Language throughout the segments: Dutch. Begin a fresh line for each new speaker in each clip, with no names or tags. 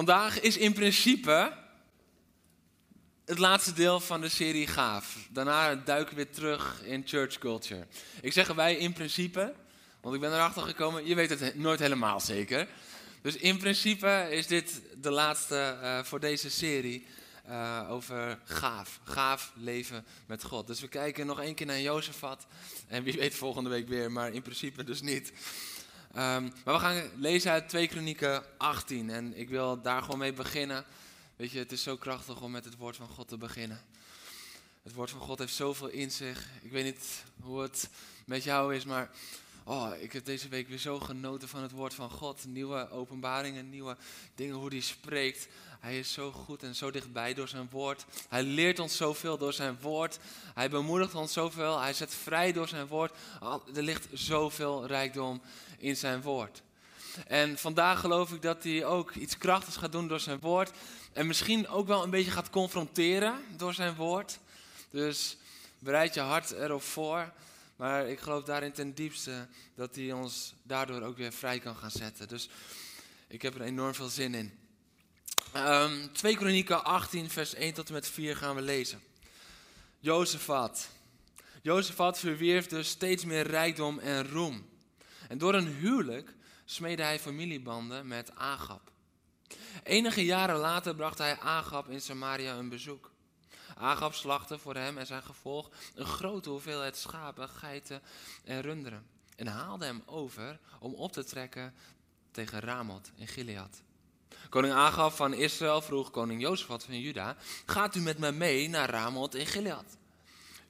Vandaag is in principe het laatste deel van de serie Gaaf. Daarna duiken we weer terug in church culture. Ik zeg erbij in principe, want ik ben erachter gekomen, je weet het nooit helemaal zeker. Dus in principe is dit de laatste uh, voor deze serie uh, over gaaf. Gaaf leven met God. Dus we kijken nog één keer naar Jozefat. En wie weet volgende week weer, maar in principe dus niet. Um, maar we gaan lezen uit 2 Kronieken 18 en ik wil daar gewoon mee beginnen. Weet je, het is zo krachtig om met het woord van God te beginnen. Het woord van God heeft zoveel in zich. Ik weet niet hoe het met jou is, maar oh, ik heb deze week weer zo genoten van het woord van God. Nieuwe openbaringen, nieuwe dingen, hoe hij spreekt. Hij is zo goed en zo dichtbij door zijn woord. Hij leert ons zoveel door zijn woord. Hij bemoedigt ons zoveel. Hij zet vrij door zijn woord. Er ligt zoveel rijkdom in zijn woord. En vandaag geloof ik dat hij ook iets krachtigs gaat doen door zijn woord. En misschien ook wel een beetje gaat confronteren door zijn woord. Dus bereid je hart erop voor. Maar ik geloof daarin ten diepste dat hij ons daardoor ook weer vrij kan gaan zetten. Dus ik heb er enorm veel zin in. Um, 2 Kronieken 18, vers 1 tot en met 4 gaan we lezen. Jozefat. Jozefat verwierf dus steeds meer rijkdom en roem. En door een huwelijk smeedde hij familiebanden met Agab. Enige jaren later bracht hij Agab in Samaria een bezoek. Agab slachtte voor hem en zijn gevolg een grote hoeveelheid schapen, geiten en runderen. En haalde hem over om op te trekken tegen Ramoth in Gilead. Koning Agab van Israël vroeg koning Jozefat van Juda: Gaat u met me mee naar Ramoth in Gilead?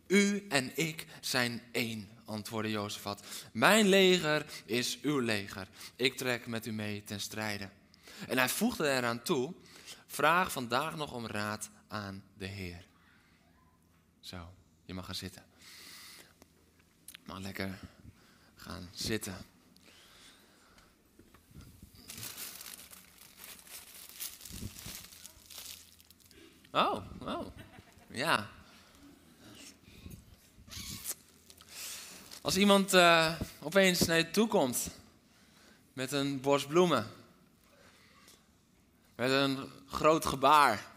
U en ik zijn één, antwoordde Jozefat. Mijn leger is uw leger. Ik trek met u mee ten strijde. En hij voegde eraan toe: Vraag vandaag nog om raad aan de Heer. Zo, je mag gaan zitten. Mag lekker gaan zitten. Oh, oh, ja. Als iemand uh, opeens naar je toe komt met een bos bloemen, met een groot gebaar.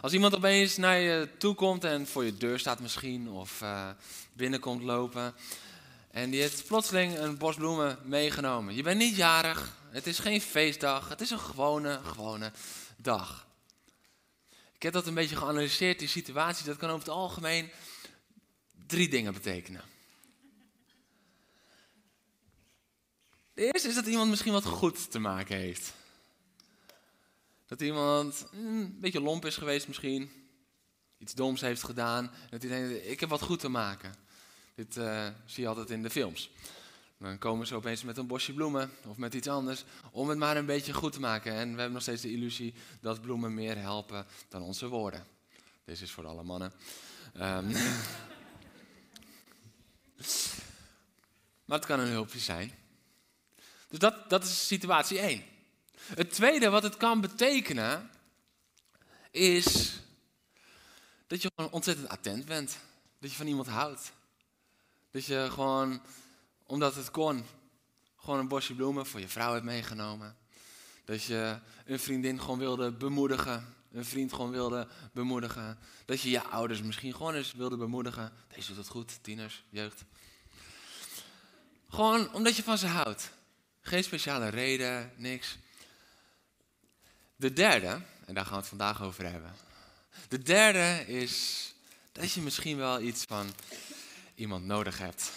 Als iemand opeens naar je toe komt en voor je deur staat misschien, of uh, binnenkomt lopen, en die heeft plotseling een bos bloemen meegenomen. Je bent niet jarig, het is geen feestdag, het is een gewone, gewone dag. Ik heb dat een beetje geanalyseerd, die situatie. Dat kan over het algemeen drie dingen betekenen. De eerste is dat iemand misschien wat goed te maken heeft. Dat iemand mm, een beetje lomp is geweest misschien. Iets doms heeft gedaan. Dat hij denkt, ik heb wat goed te maken. Dit uh, zie je altijd in de films. Dan komen ze opeens met een bosje bloemen of met iets anders om het maar een beetje goed te maken. En we hebben nog steeds de illusie dat bloemen meer helpen dan onze woorden. Deze is voor alle mannen. Um, maar het kan een hulpje zijn. Dus dat, dat is situatie 1. Het tweede wat het kan betekenen is dat je gewoon ontzettend attent bent. Dat je van iemand houdt. Dat je gewoon omdat het kon, gewoon een bosje bloemen voor je vrouw hebt meegenomen. Dat je een vriendin gewoon wilde bemoedigen. Een vriend gewoon wilde bemoedigen. Dat je je ouders misschien gewoon eens wilde bemoedigen. Deze doet het goed, tieners, jeugd. Gewoon omdat je van ze houdt. Geen speciale reden, niks. De derde, en daar gaan we het vandaag over hebben. De derde is dat je misschien wel iets van iemand nodig hebt.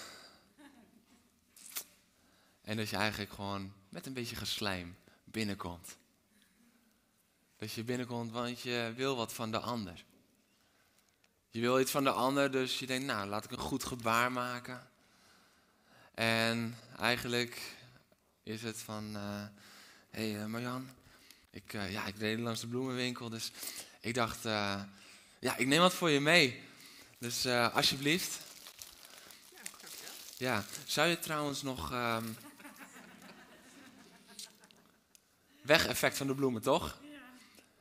En dat je eigenlijk gewoon met een beetje geslijm binnenkomt. Dat je binnenkomt, want je wil wat van de ander. Je wil iets van de ander, dus je denkt, nou, laat ik een goed gebaar maken. En eigenlijk is het van, hé uh, hey, uh, Marjan, Ik, uh, ja, ik reed langs de bloemenwinkel, dus ik dacht, uh, ja, ik neem wat voor je mee. Dus uh, alsjeblieft. Ja, zou je trouwens nog... Um, weg-effect van de bloemen, toch?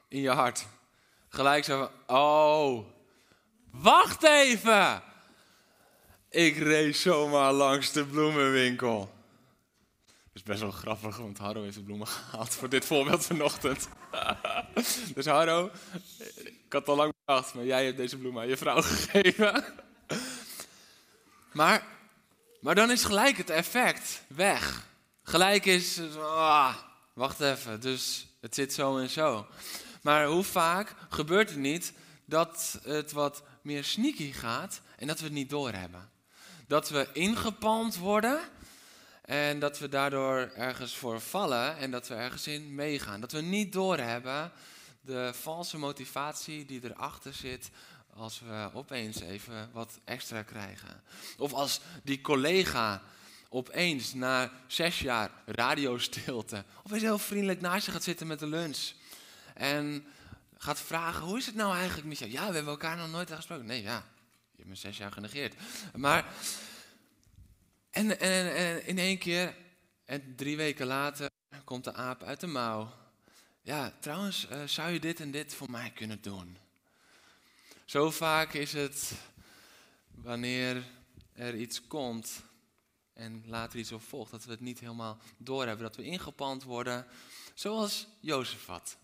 In je hart. Gelijk zo van, oh, wacht even. Ik reed zomaar langs de bloemenwinkel. Is best wel grappig, want Harro heeft de bloemen gehaald voor dit voorbeeld vanochtend. dus Harro, ik had al lang bedacht, maar jij hebt deze bloemen aan je vrouw gegeven. maar, maar dan is gelijk het effect weg. Gelijk is, ah, wacht even, dus het zit zo en zo. Maar hoe vaak gebeurt het niet dat het wat meer sneaky gaat en dat we het niet doorhebben? Dat we ingepalmd worden en dat we daardoor ergens voor vallen en dat we ergens in meegaan. Dat we niet doorhebben de valse motivatie die erachter zit als we opeens even wat extra krijgen. Of als die collega opeens na zes jaar radiostilte opeens heel vriendelijk naast je gaat zitten met de lunch. En gaat vragen, hoe is het nou eigenlijk met jou? Ja, we hebben elkaar nog nooit gesproken. Nee, ja, je hebt me zes jaar genegeerd. Maar, en, in één keer, en drie weken later, komt de aap uit de mouw. Ja, trouwens, uh, zou je dit en dit voor mij kunnen doen? Zo vaak is het wanneer er iets komt en later iets op volgt, dat we het niet helemaal doorhebben, dat we ingepand worden, zoals Jozefat.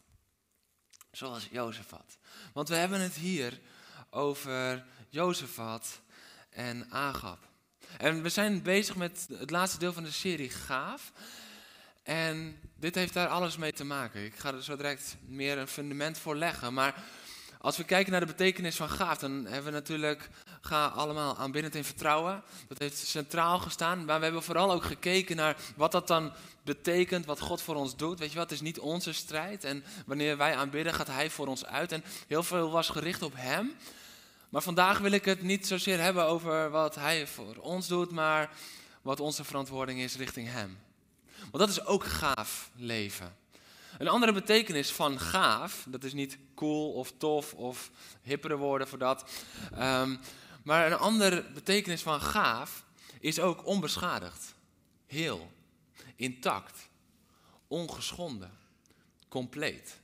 Zoals Jozefat. Want we hebben het hier over Jozefat en Agab. En we zijn bezig met het laatste deel van de serie Gaaf. En dit heeft daar alles mee te maken. Ik ga er zo direct meer een fundament voor leggen. Maar als we kijken naar de betekenis van gaaf, dan hebben we natuurlijk ga allemaal aanbiddend in vertrouwen. Dat heeft centraal gestaan. Maar we hebben vooral ook gekeken naar wat dat dan betekent, wat God voor ons doet. Weet je wat, het is niet onze strijd. En wanneer wij aanbidden, gaat Hij voor ons uit. En heel veel was gericht op Hem. Maar vandaag wil ik het niet zozeer hebben over wat Hij voor ons doet, maar wat onze verantwoording is richting Hem. Want dat is ook gaaf leven. Een andere betekenis van gaaf, dat is niet cool of tof of hippere woorden voor dat. Um, maar een andere betekenis van gaaf is ook onbeschadigd, heel, intact, ongeschonden, compleet.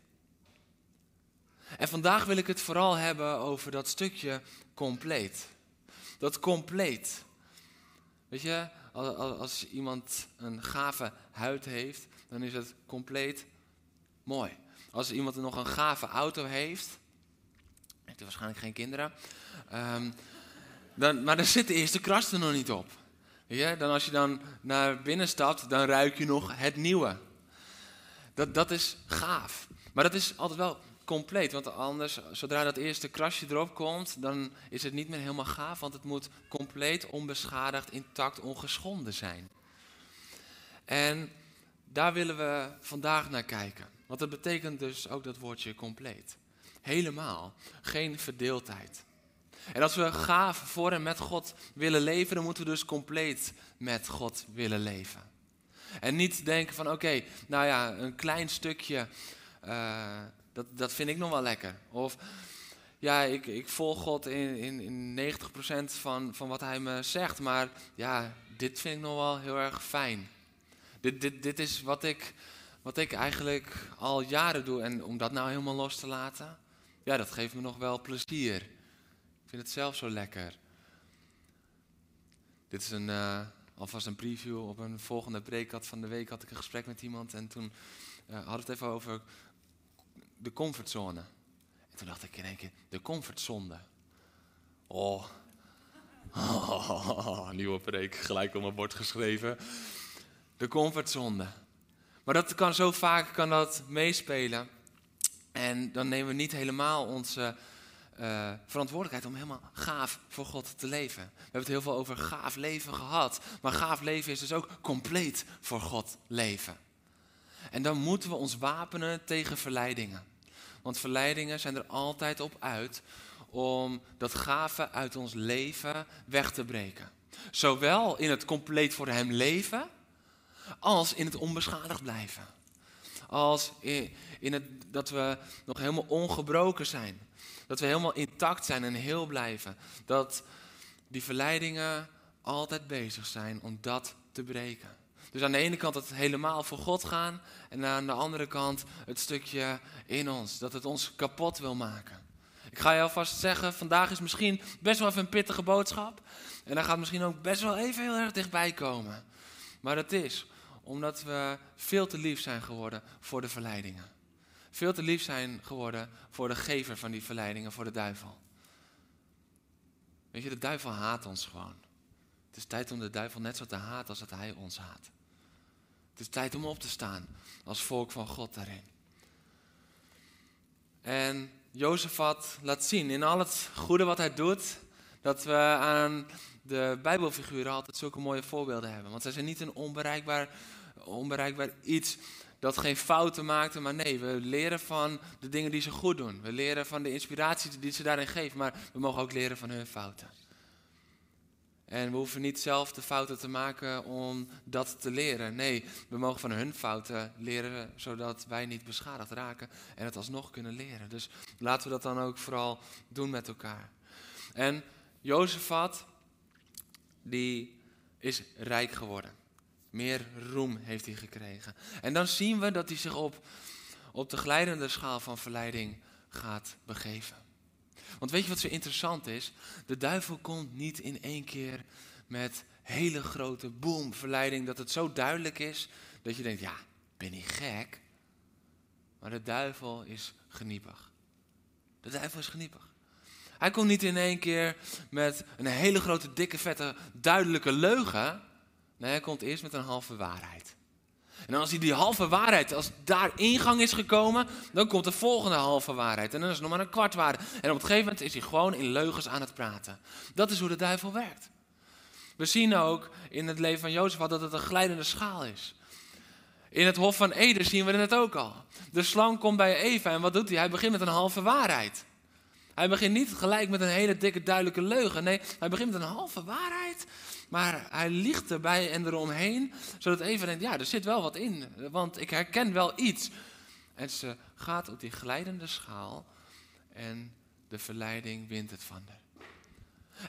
En vandaag wil ik het vooral hebben over dat stukje compleet. Dat compleet. Weet je, als iemand een gave huid heeft, dan is het compleet mooi. Als iemand nog een gave auto heeft, heeft hij waarschijnlijk geen kinderen, um, dan, maar dan zit de eerste kras er nog niet op. Ja, dan als je dan naar binnen stapt, dan ruik je nog het nieuwe. Dat, dat is gaaf. Maar dat is altijd wel compleet. Want anders, zodra dat eerste krasje erop komt, dan is het niet meer helemaal gaaf. Want het moet compleet onbeschadigd, intact, ongeschonden zijn. En daar willen we vandaag naar kijken. Want dat betekent dus ook dat woordje compleet. Helemaal. Geen verdeeldheid. En als we gaaf voor en met God willen leven, dan moeten we dus compleet met God willen leven. En niet denken van oké, nou ja, een klein stukje, uh, dat, dat vind ik nog wel lekker. Of ja, ik, ik volg God in, in, in 90% van, van wat hij me zegt, maar ja, dit vind ik nog wel heel erg fijn. Dit, dit, dit is wat ik, wat ik eigenlijk al jaren doe. En om dat nou helemaal los te laten, ja, dat geeft me nog wel plezier vind het zelf zo lekker. Dit is een, uh, alvast een preview op een volgende preek. van de week had ik een gesprek met iemand en toen uh, hadden we het even over de comfortzone. En toen dacht ik in één keer, de comfortzonde. Oh. nieuwe preek, gelijk op mijn bord geschreven. De comfortzonde. Maar dat kan zo vaak kan dat meespelen. En dan nemen we niet helemaal onze uh, verantwoordelijkheid om helemaal gaaf voor God te leven. We hebben het heel veel over gaaf leven gehad. Maar gaaf leven is dus ook compleet voor God leven. En dan moeten we ons wapenen tegen verleidingen. Want verleidingen zijn er altijd op uit om dat gave uit ons leven weg te breken. Zowel in het compleet voor Hem leven, als in het onbeschadigd blijven. als in, in het, dat we nog helemaal ongebroken zijn. Dat we helemaal intact zijn en heel blijven. Dat die verleidingen altijd bezig zijn om dat te breken. Dus aan de ene kant het helemaal voor God gaan en aan de andere kant het stukje in ons, dat het ons kapot wil maken. Ik ga je alvast zeggen, vandaag is misschien best wel even een pittige boodschap. En dan gaat misschien ook best wel even heel erg dichtbij komen. Maar dat is omdat we veel te lief zijn geworden voor de verleidingen. Veel te lief zijn geworden voor de gever van die verleidingen, voor de duivel. Weet je, de duivel haat ons gewoon. Het is tijd om de duivel net zo te haten als dat hij ons haat. Het is tijd om op te staan als volk van God daarin. En Jozefat laat zien in al het goede wat hij doet, dat we aan de Bijbelfiguren altijd zulke mooie voorbeelden hebben. Want zij zijn niet een onbereikbaar, onbereikbaar iets dat geen fouten maakte, maar nee, we leren van de dingen die ze goed doen. We leren van de inspiratie die ze daarin geven, maar we mogen ook leren van hun fouten. En we hoeven niet zelf de fouten te maken om dat te leren. Nee, we mogen van hun fouten leren, zodat wij niet beschadigd raken en het alsnog kunnen leren. Dus laten we dat dan ook vooral doen met elkaar. En Jozefat, die is rijk geworden. Meer roem heeft hij gekregen. En dan zien we dat hij zich op, op de glijdende schaal van verleiding gaat begeven. Want weet je wat zo interessant is? De duivel komt niet in één keer met hele grote boom verleiding, dat het zo duidelijk is dat je denkt, ja, ben ik gek? Maar de duivel is geniepig. De duivel is geniepig. Hij komt niet in één keer met een hele grote, dikke, vette, duidelijke leugen. Nee, hij komt eerst met een halve waarheid. En als hij die halve waarheid, als daar ingang is gekomen, dan komt de volgende halve waarheid. En dan is het nog maar een kwart waarheid. En op een gegeven moment is hij gewoon in leugens aan het praten. Dat is hoe de duivel werkt. We zien ook in het leven van Jozef dat het een glijdende schaal is. In het Hof van Eden zien we het ook al. De slang komt bij Eva en wat doet hij? Hij begint met een halve waarheid. Hij begint niet gelijk met een hele dikke duidelijke leugen. Nee, hij begint met een halve waarheid. Maar hij liegt erbij en eromheen, zodat Eva denkt, ja, er zit wel wat in, want ik herken wel iets. En ze gaat op die glijdende schaal en de verleiding wint het van haar.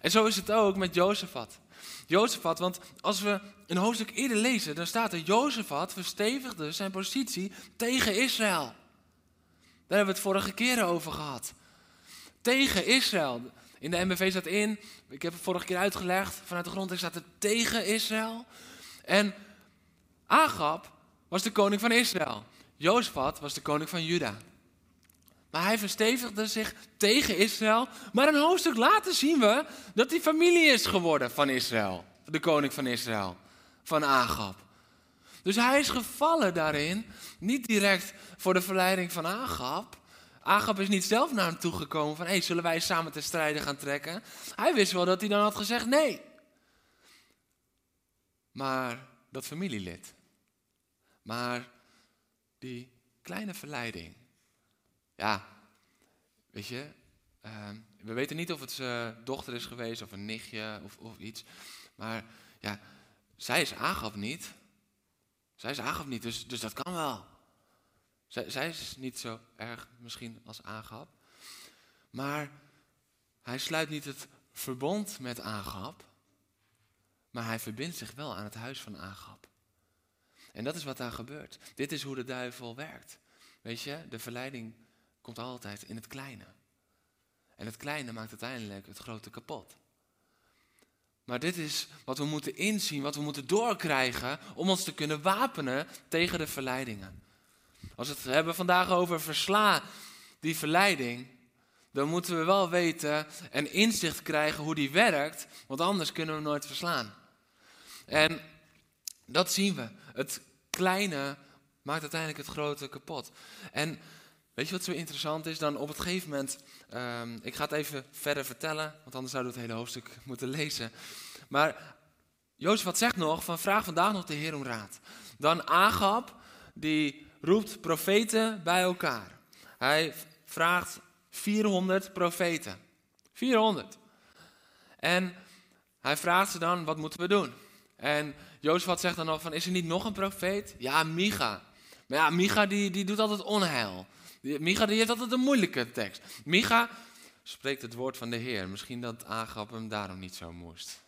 En zo is het ook met Jozefat. Jozefat, want als we een hoofdstuk eerder lezen, dan staat er Jozefat verstevigde zijn positie tegen Israël. Daar hebben we het vorige keer over gehad. Tegen Israël. In de MBV staat in, ik heb het vorige keer uitgelegd, vanuit de grond staat het tegen Israël. En Agab was de koning van Israël. Jozefat was de koning van Juda. Maar hij verstevigde zich tegen Israël. Maar een hoofdstuk later zien we dat hij familie is geworden van Israël. De koning van Israël. Van Agab. Dus hij is gevallen daarin. Niet direct voor de verleiding van Agab. Agab is niet zelf naar hem toegekomen van, hey, zullen wij samen te strijden gaan trekken? Hij wist wel dat hij dan had gezegd nee. Maar dat familielid. Maar die kleine verleiding. Ja, weet je, ehm, we weten niet of het zijn dochter is geweest of een nichtje of, of iets. Maar ja, zij is Agab niet. Zij is Agab niet, dus, dus dat kan wel. Zij, is niet zo erg misschien als Agab. Maar hij sluit niet het verbond met Agab. Maar hij verbindt zich wel aan het huis van Agab. En dat is wat daar gebeurt. Dit is hoe de duivel werkt. Weet je, de verleiding komt altijd in het kleine. En het kleine maakt uiteindelijk het grote kapot. Maar dit is wat we moeten inzien, wat we moeten doorkrijgen om ons te kunnen wapenen tegen de verleidingen. Als we het hebben vandaag over versla die verleiding, dan moeten we wel weten en inzicht krijgen hoe die werkt, want anders kunnen we nooit verslaan. En dat zien we. Het kleine maakt uiteindelijk het grote kapot. En weet je wat zo interessant is? Dan op het gegeven moment, um, ik ga het even verder vertellen, want anders zouden we het hele hoofdstuk moeten lezen. Maar Jozef wat zegt nog, van vraag vandaag nog de Heer om raad. Dan Agab, die roept profeten bij elkaar. Hij vraagt 400 profeten. 400. En hij vraagt ze dan, wat moeten we doen? En Jozef zegt dan nog van, is er niet nog een profeet? Ja, Micha. Maar ja, Micha die, die doet altijd onheil. Micha die heeft altijd een moeilijke tekst. Micha spreekt het woord van de Heer. Misschien dat Agap hem daarom niet zo moest.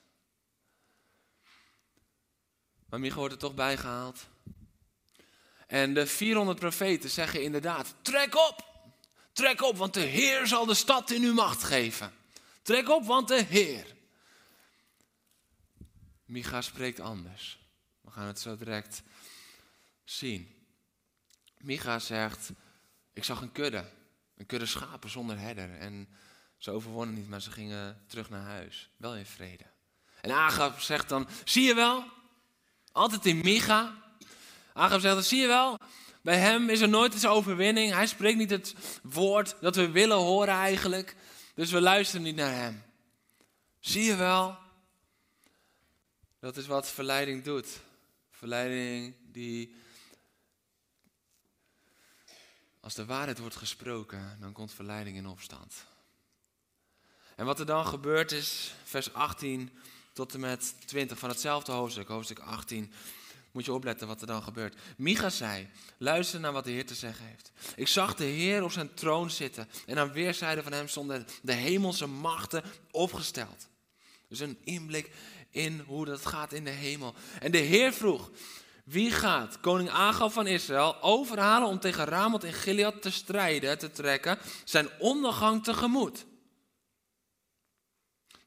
Maar Micha wordt er toch bijgehaald. En de 400 profeten zeggen inderdaad: trek op! Trek op, want de Heer zal de stad in uw macht geven. Trek op, want de Heer. Micha spreekt anders. We gaan het zo direct zien. Micha zegt: Ik zag een kudde, een kudde schapen zonder herder. En ze overwonnen niet, maar ze gingen terug naar huis. Wel in vrede. En Agab zegt dan: Zie je wel? Altijd in Micha. Agab zegt: Zie je wel? Bij hem is er nooit eens overwinning. Hij spreekt niet het woord dat we willen horen eigenlijk. Dus we luisteren niet naar hem. Zie je wel? Dat is wat verleiding doet. Verleiding die. Als de waarheid wordt gesproken, dan komt verleiding in opstand. En wat er dan gebeurt is, vers 18 tot en met 20 van hetzelfde hoofdstuk, hoofdstuk 18 moet je opletten wat er dan gebeurt. Micha zei, luister naar wat de Heer te zeggen heeft. Ik zag de Heer op zijn troon zitten en aan weerszijden van hem stonden de hemelse machten opgesteld. Dus een inblik in hoe dat gaat in de hemel. En de Heer vroeg, wie gaat koning Agab van Israël overhalen om tegen Ramoth in Gilead te strijden, te trekken, zijn ondergang tegemoet?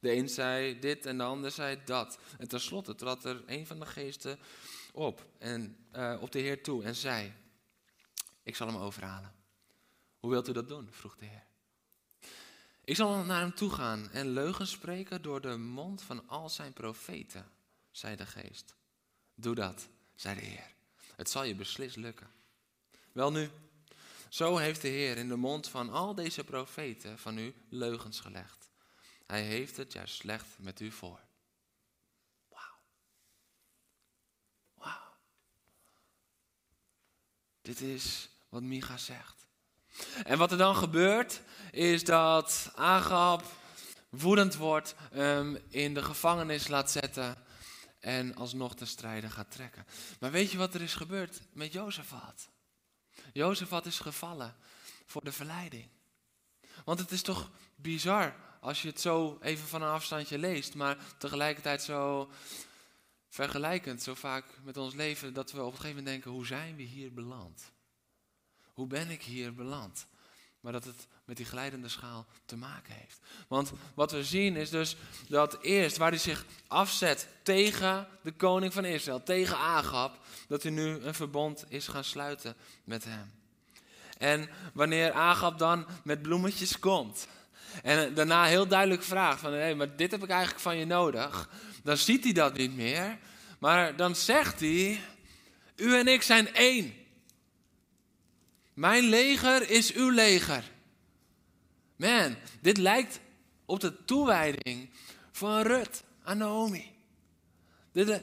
De een zei dit en de ander zei dat. En tenslotte trad er een van de geesten op, en, uh, op de Heer toe en zei, ik zal hem overhalen. Hoe wilt u dat doen? vroeg de Heer. Ik zal naar hem toe gaan en leugens spreken door de mond van al zijn profeten, zei de geest. Doe dat, zei de Heer. Het zal je beslist lukken. Wel nu, zo heeft de Heer in de mond van al deze profeten van u leugens gelegd. Hij heeft het juist slecht met u voor. Dit is wat Micha zegt. En wat er dan gebeurt, is dat Agab woedend wordt, um, in de gevangenis laat zetten en alsnog te strijden gaat trekken. Maar weet je wat er is gebeurd met Jozefat? Jozefat is gevallen voor de verleiding. Want het is toch bizar als je het zo even van een afstandje leest, maar tegelijkertijd zo vergelijkend zo vaak met ons leven dat we op een gegeven moment denken, hoe zijn we hier beland? Hoe ben ik hier beland? Maar dat het met die glijdende schaal te maken heeft. Want wat we zien is dus dat eerst waar hij zich afzet tegen de koning van Israël, tegen Agab, dat hij nu een verbond is gaan sluiten met hem. En wanneer Agab dan met bloemetjes komt en daarna heel duidelijk vraagt van hé, maar dit heb ik eigenlijk van je nodig dan ziet hij dat niet meer. Maar dan zegt hij, u en ik zijn één. Mijn leger is uw leger. Man, dit lijkt op de toewijding van Rut aan Naomi. Eh,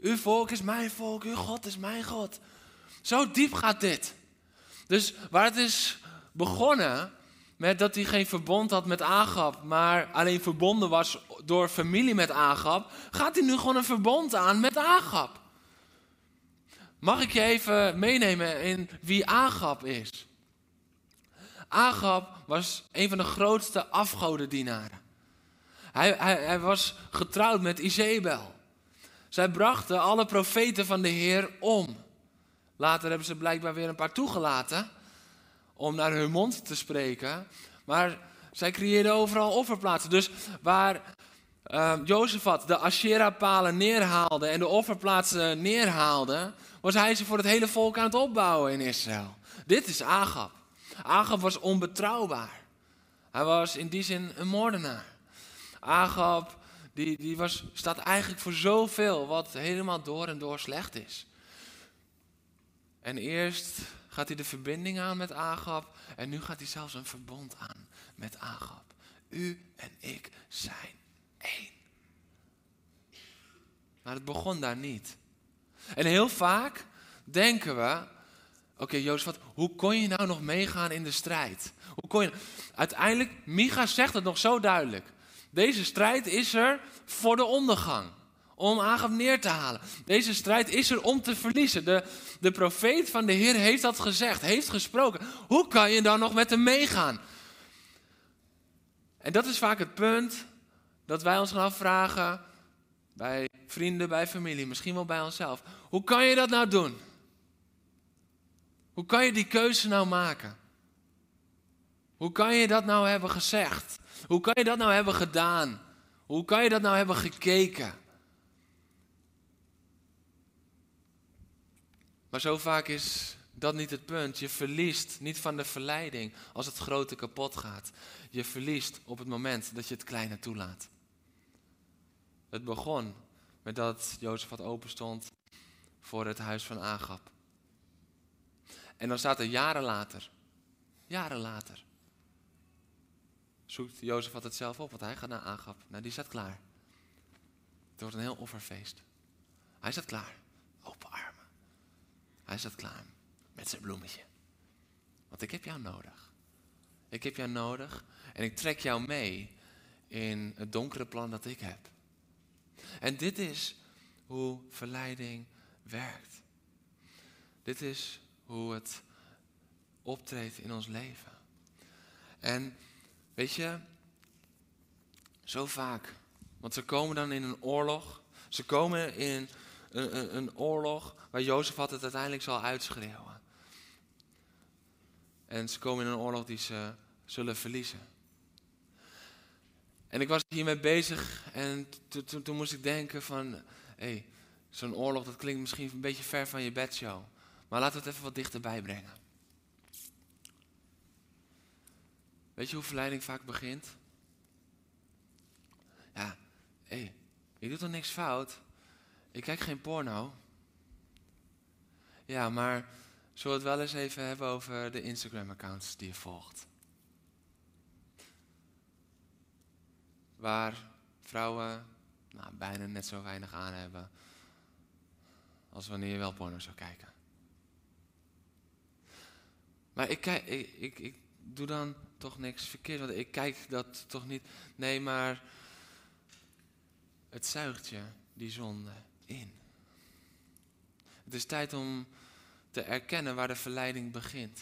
uw volk is mijn volk, uw God is mijn God. Zo diep gaat dit. Dus waar het is begonnen met dat hij geen verbond had met Agab, maar alleen verbonden was door familie met Agab, gaat hij nu gewoon een verbond aan met Agab. Mag ik je even meenemen in wie Agab is? Agab was een van de grootste afgodendienaren. Hij, hij, hij was getrouwd met Izebel. Zij brachten alle profeten van de Heer om. Later hebben ze blijkbaar weer een paar toegelaten om naar hun mond te spreken. Maar zij creëerden overal offerplaatsen. Dus waar uh, Jozefat de Asherah-palen neerhaalde en de offerplaatsen neerhaalde, was hij ze voor het hele volk aan het opbouwen in Israël. Dit is Agab. Agab was onbetrouwbaar. Hij was in die zin een moordenaar. Agab die, die was, staat eigenlijk voor zoveel wat helemaal door en door slecht is. En eerst gaat hij de verbinding aan met Agab en nu gaat hij zelfs een verbond aan met Agab. U en ik zijn Maar het begon daar niet. En heel vaak denken we, oké okay, Jozef, hoe kon je nou nog meegaan in de strijd? Hoe kon je... Uiteindelijk, Micha zegt het nog zo duidelijk. Deze strijd is er voor de ondergang. om Agab neer te halen. Deze strijd is er om te verliezen. De, de profeet van de Heer heeft dat gezegd, heeft gesproken. Hoe kan je dan nog met hem meegaan? En dat is vaak het punt dat wij ons gaan afvragen bij vrienden, bij familie, misschien wel bij onszelf. Hoe kan je dat nou doen? Hoe kan je die keuze nou maken? Hoe kan je dat nou hebben gezegd? Hoe kan je dat nou hebben gedaan? Hoe kan je dat nou hebben gekeken? Maar zo vaak is dat niet het punt. Je verliest niet van de verleiding als het grote kapot gaat. Je verliest op het moment dat je het kleine toelaat. Het begon met dat Jozef wat open stond voor het huis van Agap. En dan staat er jaren later, jaren later, zoekt Jozef het zelf op, want hij gaat naar Agap. Nou, die staat klaar. Het wordt een heel offerfeest. Hij staat klaar, open armen. Hij staat klaar met zijn bloemetje. Want ik heb jou nodig. Ik heb jou nodig en ik trek jou mee in het donkere plan dat ik heb. En dit is hoe verleiding werkt. Dit is hoe het optreedt in ons leven. En weet je, zo vaak, want ze komen dan in een oorlog, ze komen in een, een, een oorlog waar Jozef het uiteindelijk zal uitschreeuwen. En ze komen in een oorlog die ze zullen verliezen. En ik was hiermee bezig en toen moest ik denken van, hé, hey, zo'n oorlog dat klinkt misschien een beetje ver van je bedshow. Maar laten we het even wat dichterbij brengen. Weet je hoe verleiding vaak begint? Ja, hé, hey, ik doe toch niks fout? Ik kijk geen porno. Ja, maar zullen we het wel eens even hebben over de Instagram-accounts die je volgt? Waar vrouwen nou, bijna net zo weinig aan hebben als wanneer je wel porno zou kijken. Maar ik, kijk, ik, ik, ik doe dan toch niks verkeerd, want ik kijk dat toch niet. Nee, maar het zuigt je die zonde in. Het is tijd om te erkennen waar de verleiding begint.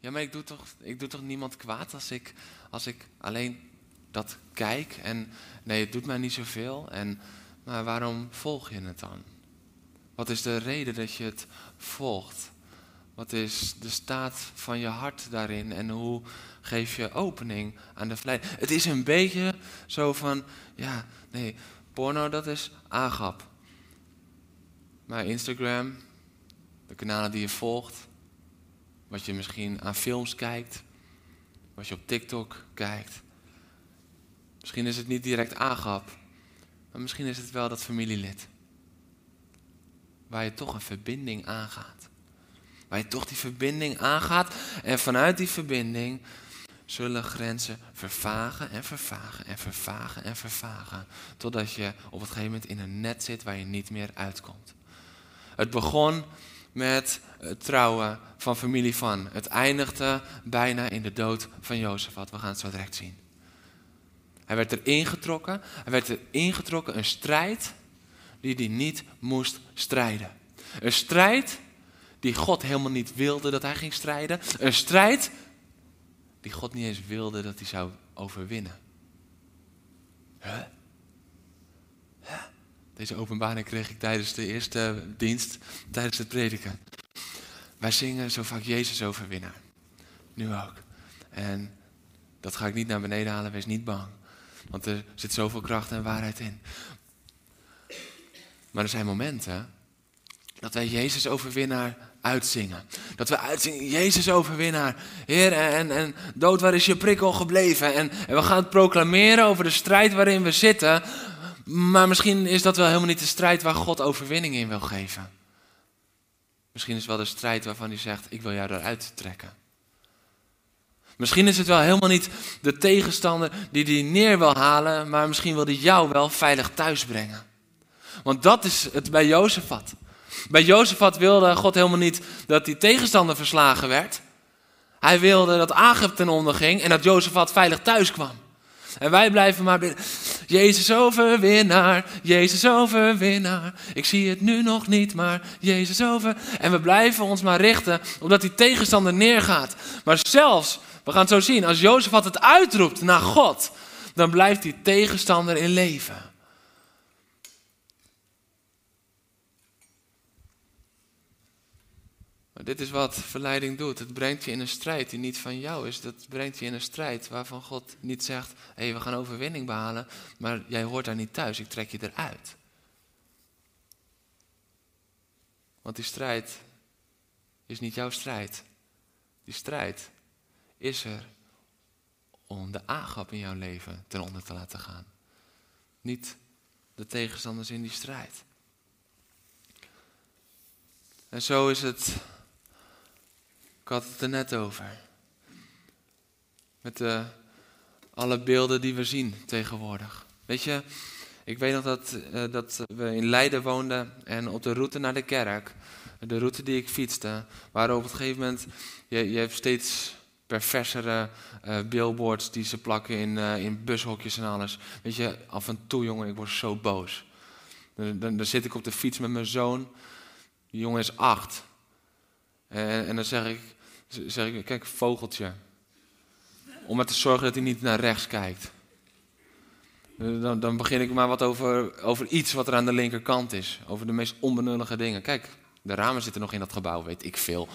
Ja, maar ik doe toch, ik doe toch niemand kwaad als ik, als ik alleen dat kijk. En nee, het doet mij niet zoveel. En, maar waarom volg je het dan? Wat is de reden dat je het volgt? Wat is de staat van je hart daarin en hoe geef je opening aan de verleiding? Het is een beetje zo van, ja, nee, porno dat is aangap. Maar Instagram, de kanalen die je volgt, wat je misschien aan films kijkt, wat je op TikTok kijkt. Misschien is het niet direct aangap, maar misschien is het wel dat familielid. Waar je toch een verbinding aangaat. Waar je toch die verbinding aangaat. En vanuit die verbinding zullen grenzen vervagen en vervagen en vervagen en vervagen. Totdat je op het gegeven moment in een net zit waar je niet meer uitkomt. Het begon met het trouwen van familie van. Het eindigde bijna in de dood van Jozef, wat we gaan het zo direct zien. Hij werd erin getrokken. Hij werd erin getrokken, een strijd die hij niet moest strijden. Een strijd die God helemaal niet wilde dat hij ging strijden. Een strijd die God niet eens wilde dat hij zou overwinnen. Huh? Deze openbaring kreeg ik tijdens de eerste dienst, tijdens het prediken. Wij zingen zo vaak Jezus overwinnaar. Nu ook. En dat ga ik niet naar beneden halen, wees niet bang. Want er zit zoveel kracht en waarheid in. Maar er zijn momenten dat wij Jezus overwinnaar uitzingen. Dat we uitzingen, Jezus overwinnaar. Heer, en, en dood, waar is je prikkel gebleven? En, en we gaan het proclameren over de strijd waarin we zitten. Maar misschien is dat wel helemaal niet de strijd waar God overwinning in wil geven. Misschien is het wel de strijd waarvan hij zegt, ik wil jou eruit trekken. Misschien is het wel helemaal niet de tegenstander die die neer wil halen, maar misschien wil hij jou wel veilig thuis brengen. Want dat is het bij Jozefat. Bij Jozefat wilde God helemaal niet dat die tegenstander verslagen werd. Hij wilde dat Agep ten onder ging en dat Jozefat veilig thuis kwam. En wij blijven maar bidden. Jezus overwinnaar, Jezus overwinnaar. Ik zie het nu nog niet, maar Jezus over. En we blijven ons maar richten omdat die tegenstander neergaat. Maar zelfs, we gaan het zo zien, als Jozef het uitroept naar God, dan blijft die tegenstander in leven. Dit is wat verleiding doet. Het brengt je in een strijd die niet van jou is. Dat brengt je in een strijd waarvan God niet zegt: hé, hey, we gaan overwinning behalen, maar jij hoort daar niet thuis, ik trek je eruit. Want die strijd is niet jouw strijd. Die strijd is er om de aangap in jouw leven ten onder te laten gaan. Niet de tegenstanders in die strijd. En zo is het had het er net over. Met de, alle beelden die we zien tegenwoordig. Weet je, ik weet nog dat, uh, dat we in Leiden woonden en op de route naar de kerk, de route die ik fietste, waren op een gegeven moment, je, je hebt steeds perversere uh, billboards die ze plakken in, in bushokjes en alles. Weet je, af en toe jongen, ik word zo boos. Dan, dan, dan zit ik op de fiets met mijn zoon, die jongen is acht. En, en dan zeg ik, zeg ik, kijk, vogeltje. Om maar te zorgen dat hij niet naar rechts kijkt. Dan, dan begin ik maar wat over, over iets wat er aan de linkerkant is. Over de meest onbenullige dingen. Kijk, de ramen zitten nog in dat gebouw, weet ik veel.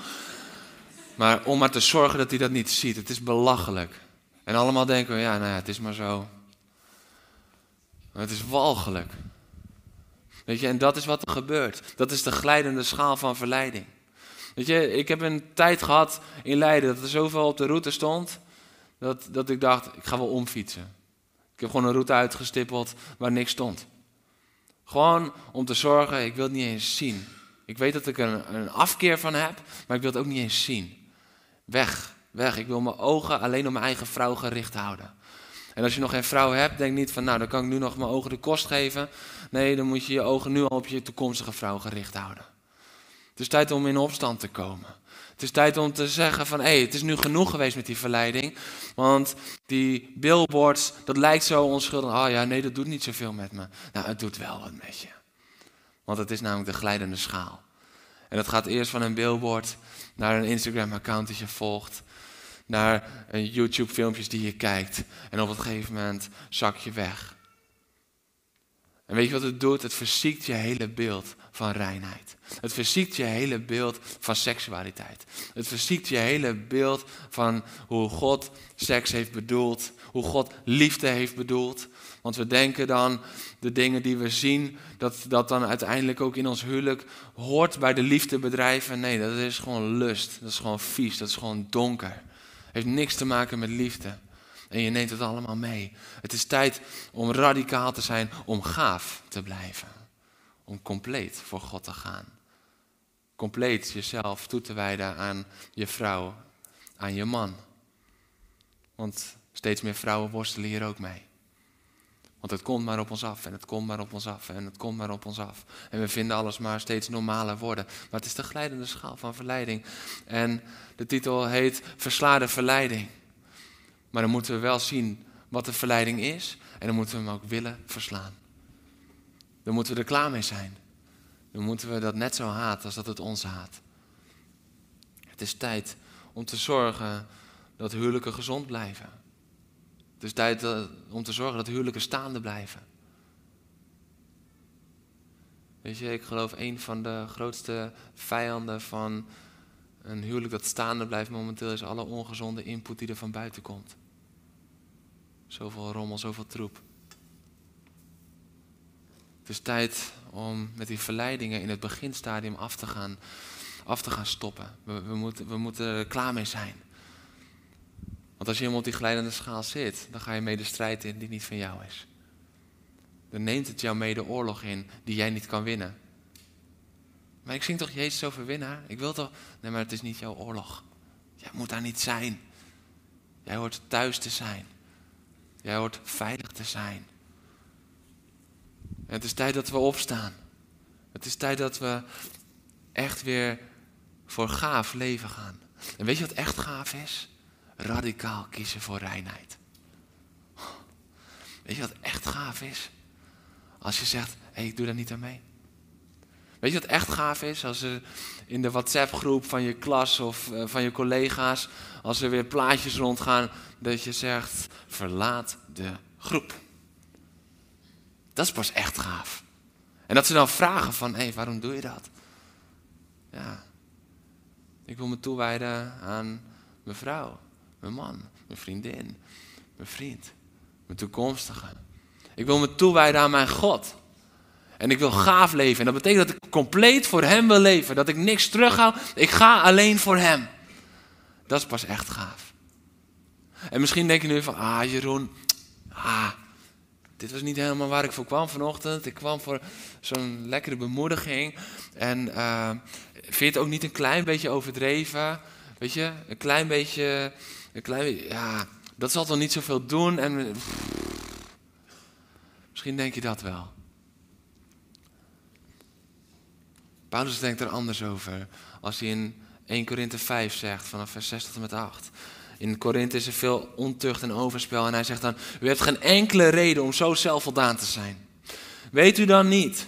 Maar om maar te zorgen dat hij dat niet ziet. Het is belachelijk. En allemaal denken we, ja, nou ja, het is maar zo. Het is walgelijk. Weet je, en dat is wat er gebeurt. Dat is de glijdende schaal van verleiding. Weet je, ik heb een tijd gehad in Leiden dat er zoveel op de route stond, dat, dat ik dacht, ik ga wel omfietsen. Ik heb gewoon een route uitgestippeld waar niks stond. Gewoon om te zorgen, ik wil het niet eens zien. Ik weet dat ik een, een afkeer van heb, maar ik wil het ook niet eens zien. Weg, weg. Ik wil mijn ogen alleen op mijn eigen vrouw gericht houden. En als je nog geen vrouw hebt, denk niet van, nou, dan kan ik nu nog mijn ogen de kost geven. Nee, dan moet je je ogen nu al op je toekomstige vrouw gericht houden. Het is tijd om in opstand te komen. Het is tijd om te zeggen van, hé, hey, het is nu genoeg geweest met die verleiding. Want die billboards, dat lijkt zo onschuldig. Oh ja, nee, dat doet niet zoveel met me. Nou, het doet wel wat met je. Want het is namelijk de glijdende schaal. En dat gaat eerst van een billboard naar een Instagram-account dat je volgt. Naar YouTube-filmpjes die je kijkt. En op een gegeven moment zak je weg. En weet je wat het doet? Het verziekt je hele beeld van reinheid. Het verziekt je hele beeld van seksualiteit. Het verziekt je hele beeld van hoe God seks heeft bedoeld, hoe God liefde heeft bedoeld. Want we denken dan de dingen die we zien, dat dat dan uiteindelijk ook in ons huwelijk hoort bij de liefdebedrijven. Nee, dat is gewoon lust. Dat is gewoon vies. Dat is gewoon donker. Heeft niks te maken met liefde. En je neemt het allemaal mee. Het is tijd om radicaal te zijn, om gaaf te blijven. Om compleet voor God te gaan. Compleet jezelf toe te wijden aan je vrouw, aan je man. Want steeds meer vrouwen worstelen hier ook mee. Want het komt maar op ons af en het komt maar op ons af en het komt maar op ons af. En we vinden alles maar steeds normaler worden. Maar het is de glijdende schaal van verleiding. En de titel heet Verslaande verleiding. Maar dan moeten we wel zien wat de verleiding is. En dan moeten we hem ook willen verslaan. Dan moeten we er klaar mee zijn. Dan moeten we dat net zo haat als dat het ons haat. Het is tijd om te zorgen dat huwelijken gezond blijven. Het is tijd eh, om te zorgen dat huwelijken staande blijven. Weet je, ik geloof een van de grootste vijanden van een huwelijk dat staande blijft momenteel is alle ongezonde input die er van buiten komt. Zoveel rommel, zoveel troep. Het is tijd om met die verleidingen in het beginstadium af te gaan, af te gaan stoppen. We, we, moeten, we moeten er klaar mee zijn. Want als je helemaal op die glijdende schaal zit, dan ga je mee de strijd in die niet van jou is. Dan neemt het jou mee de oorlog in die jij niet kan winnen. Maar ik zing toch Jezus over winnaar? Ik wil toch. Nee, maar het is niet jouw oorlog. Jij moet daar niet zijn. Jij hoort thuis te zijn. Jij hoort veilig te zijn. Het is tijd dat we opstaan. Het is tijd dat we echt weer voor gaaf leven gaan. En weet je wat echt gaaf is? Radicaal kiezen voor reinheid. Weet je wat echt gaaf is? Als je zegt, hé, hey, ik doe daar niet aan mee. Weet je wat echt gaaf is? Als er in de WhatsApp-groep van je klas of uh, van je collega's, als er weer plaatjes rondgaan, dat je zegt, verlaat de groep. Dat is pas echt gaaf. En dat ze dan vragen van, hé, hey, waarom doe je dat? Ja, ik wil me toewijden aan mijn vrouw, mijn man, mijn vriendin, mijn vriend, mijn toekomstige. Ik wil me toewijden aan mijn God. En ik wil gaaf leven. En dat betekent dat ik compleet voor Hem wil leven. Dat ik niks terughoud. Ik ga alleen voor Hem. Dat is pas echt gaaf. En misschien denk je nu van, ah Jeroen, ah, dit was niet helemaal waar ik voor kwam vanochtend. Ik kwam voor zo'n lekkere bemoediging. En uh, vind je het ook niet een klein beetje overdreven? Weet je, een klein beetje, een klein ja, dat zal toch niet zoveel doen? En misschien denk je dat wel. Paulus denkt er anders over. Als hij in 1 Korinthe 5 zegt, vanaf vers 6 tot met 8. In Korinthe is er veel ontucht en overspel. En hij zegt dan, u hebt geen enkele reden om zo zelfvoldaan te zijn. Weet u dan niet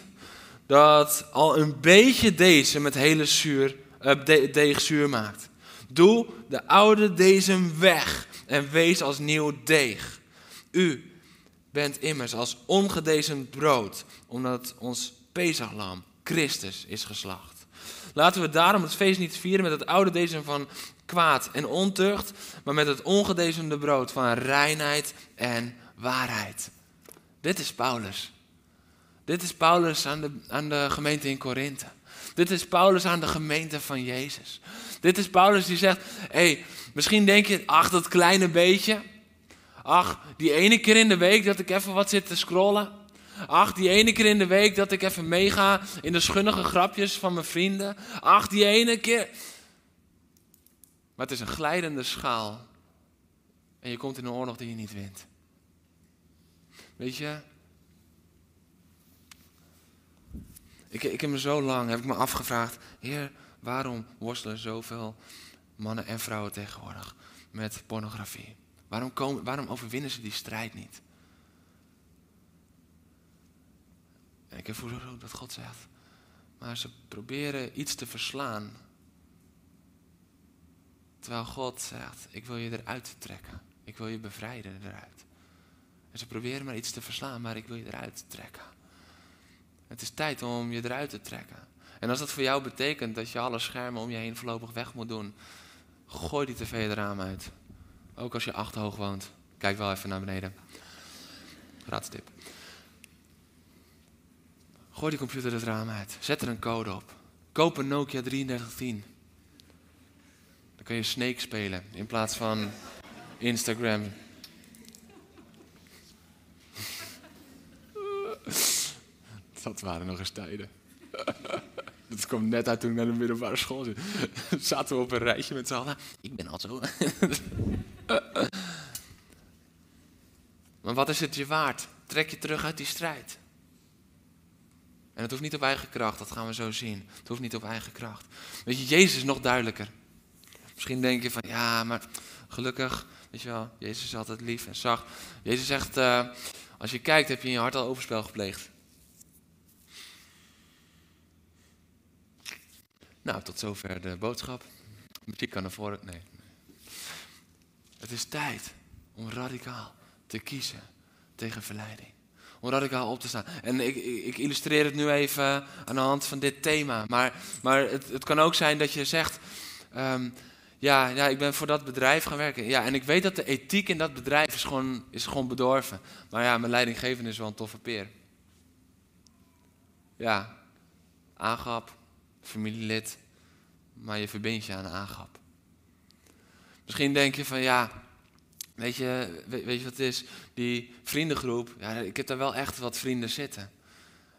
dat al een beetje deze met hele zuur, uh, deeg zuur maakt? Doe de oude deze weg en wees als nieuw deeg. U bent immers als ongedezemd brood, omdat ons Pesachlam, Christus, is geslacht. Laten we daarom het feest niet vieren met het oude deze van kwaad en ontucht, maar met het ongedezemde brood van reinheid en waarheid. Dit is Paulus. Dit is Paulus aan de, aan de gemeente in Korinthe. Dit is Paulus aan de gemeente van Jezus. Dit is Paulus die zegt: hey, misschien denk je, ach, dat kleine beetje. Ach, die ene keer in de week dat ik even wat zit te scrollen. Ach, die ene keer in de week dat ik even meega in de schunnige grapjes van mijn vrienden. Ach, die ene keer. Maar het is een glijdende schaal. En je komt in een oorlog die je niet wint. Weet je? Ik, ik heb me zo lang, heb ik me afgevraagd. Heer, waarom worstelen zoveel mannen en vrouwen tegenwoordig met pornografie? Waarom, komen, waarom overwinnen ze die strijd niet? En ik heb ook dat God zegt. Maar ze proberen iets te verslaan Terwijl God zegt, ik wil je eruit trekken. Ik wil je bevrijden eruit. En ze proberen maar iets te verslaan, maar ik wil je eruit trekken. Het is tijd om je eruit te trekken. En als dat voor jou betekent dat je alle schermen om je heen voorlopig weg moet doen, gooi die tv het raam uit. Ook als je achterhoog woont. Kijk wel even naar beneden. Raadstip. Gooi die computer het raam uit. Zet er een code op. Koop een Nokia 3310 kun je Snake spelen in plaats van Instagram. Dat waren nog eens tijden. Dat kwam net uit toen ik naar de middelbare school zit. Zaten we op een rijtje met z'n allen. Ik ben al zo. Maar wat is het je waard? Trek je terug uit die strijd. En het hoeft niet op eigen kracht, dat gaan we zo zien. Het hoeft niet op eigen kracht. Weet je, Jezus is nog duidelijker. Misschien denk je van, ja, maar gelukkig, weet je wel, Jezus is altijd lief en zacht. Jezus zegt, uh, als je kijkt, heb je in je hart al overspel gepleegd. Nou, tot zover de boodschap. Muziek kan voren. Nee. Het is tijd om radicaal te kiezen tegen verleiding. Om radicaal op te staan. En ik, ik, illustreer het nu even aan de hand van dit thema. Maar, maar het, het kan ook zijn dat je zegt. Um, ja, ja, ik ben voor dat bedrijf gaan werken. Ja, en ik weet dat de ethiek in dat bedrijf is gewoon, is gewoon bedorven. Maar ja, mijn leidinggevende is wel een toffe peer. Ja, aangap, familielid, maar je verbindt je aan aangap. Misschien denk je van ja, weet je, weet, je wat het is? Die vriendengroep, ja, ik heb daar wel echt wat vrienden zitten.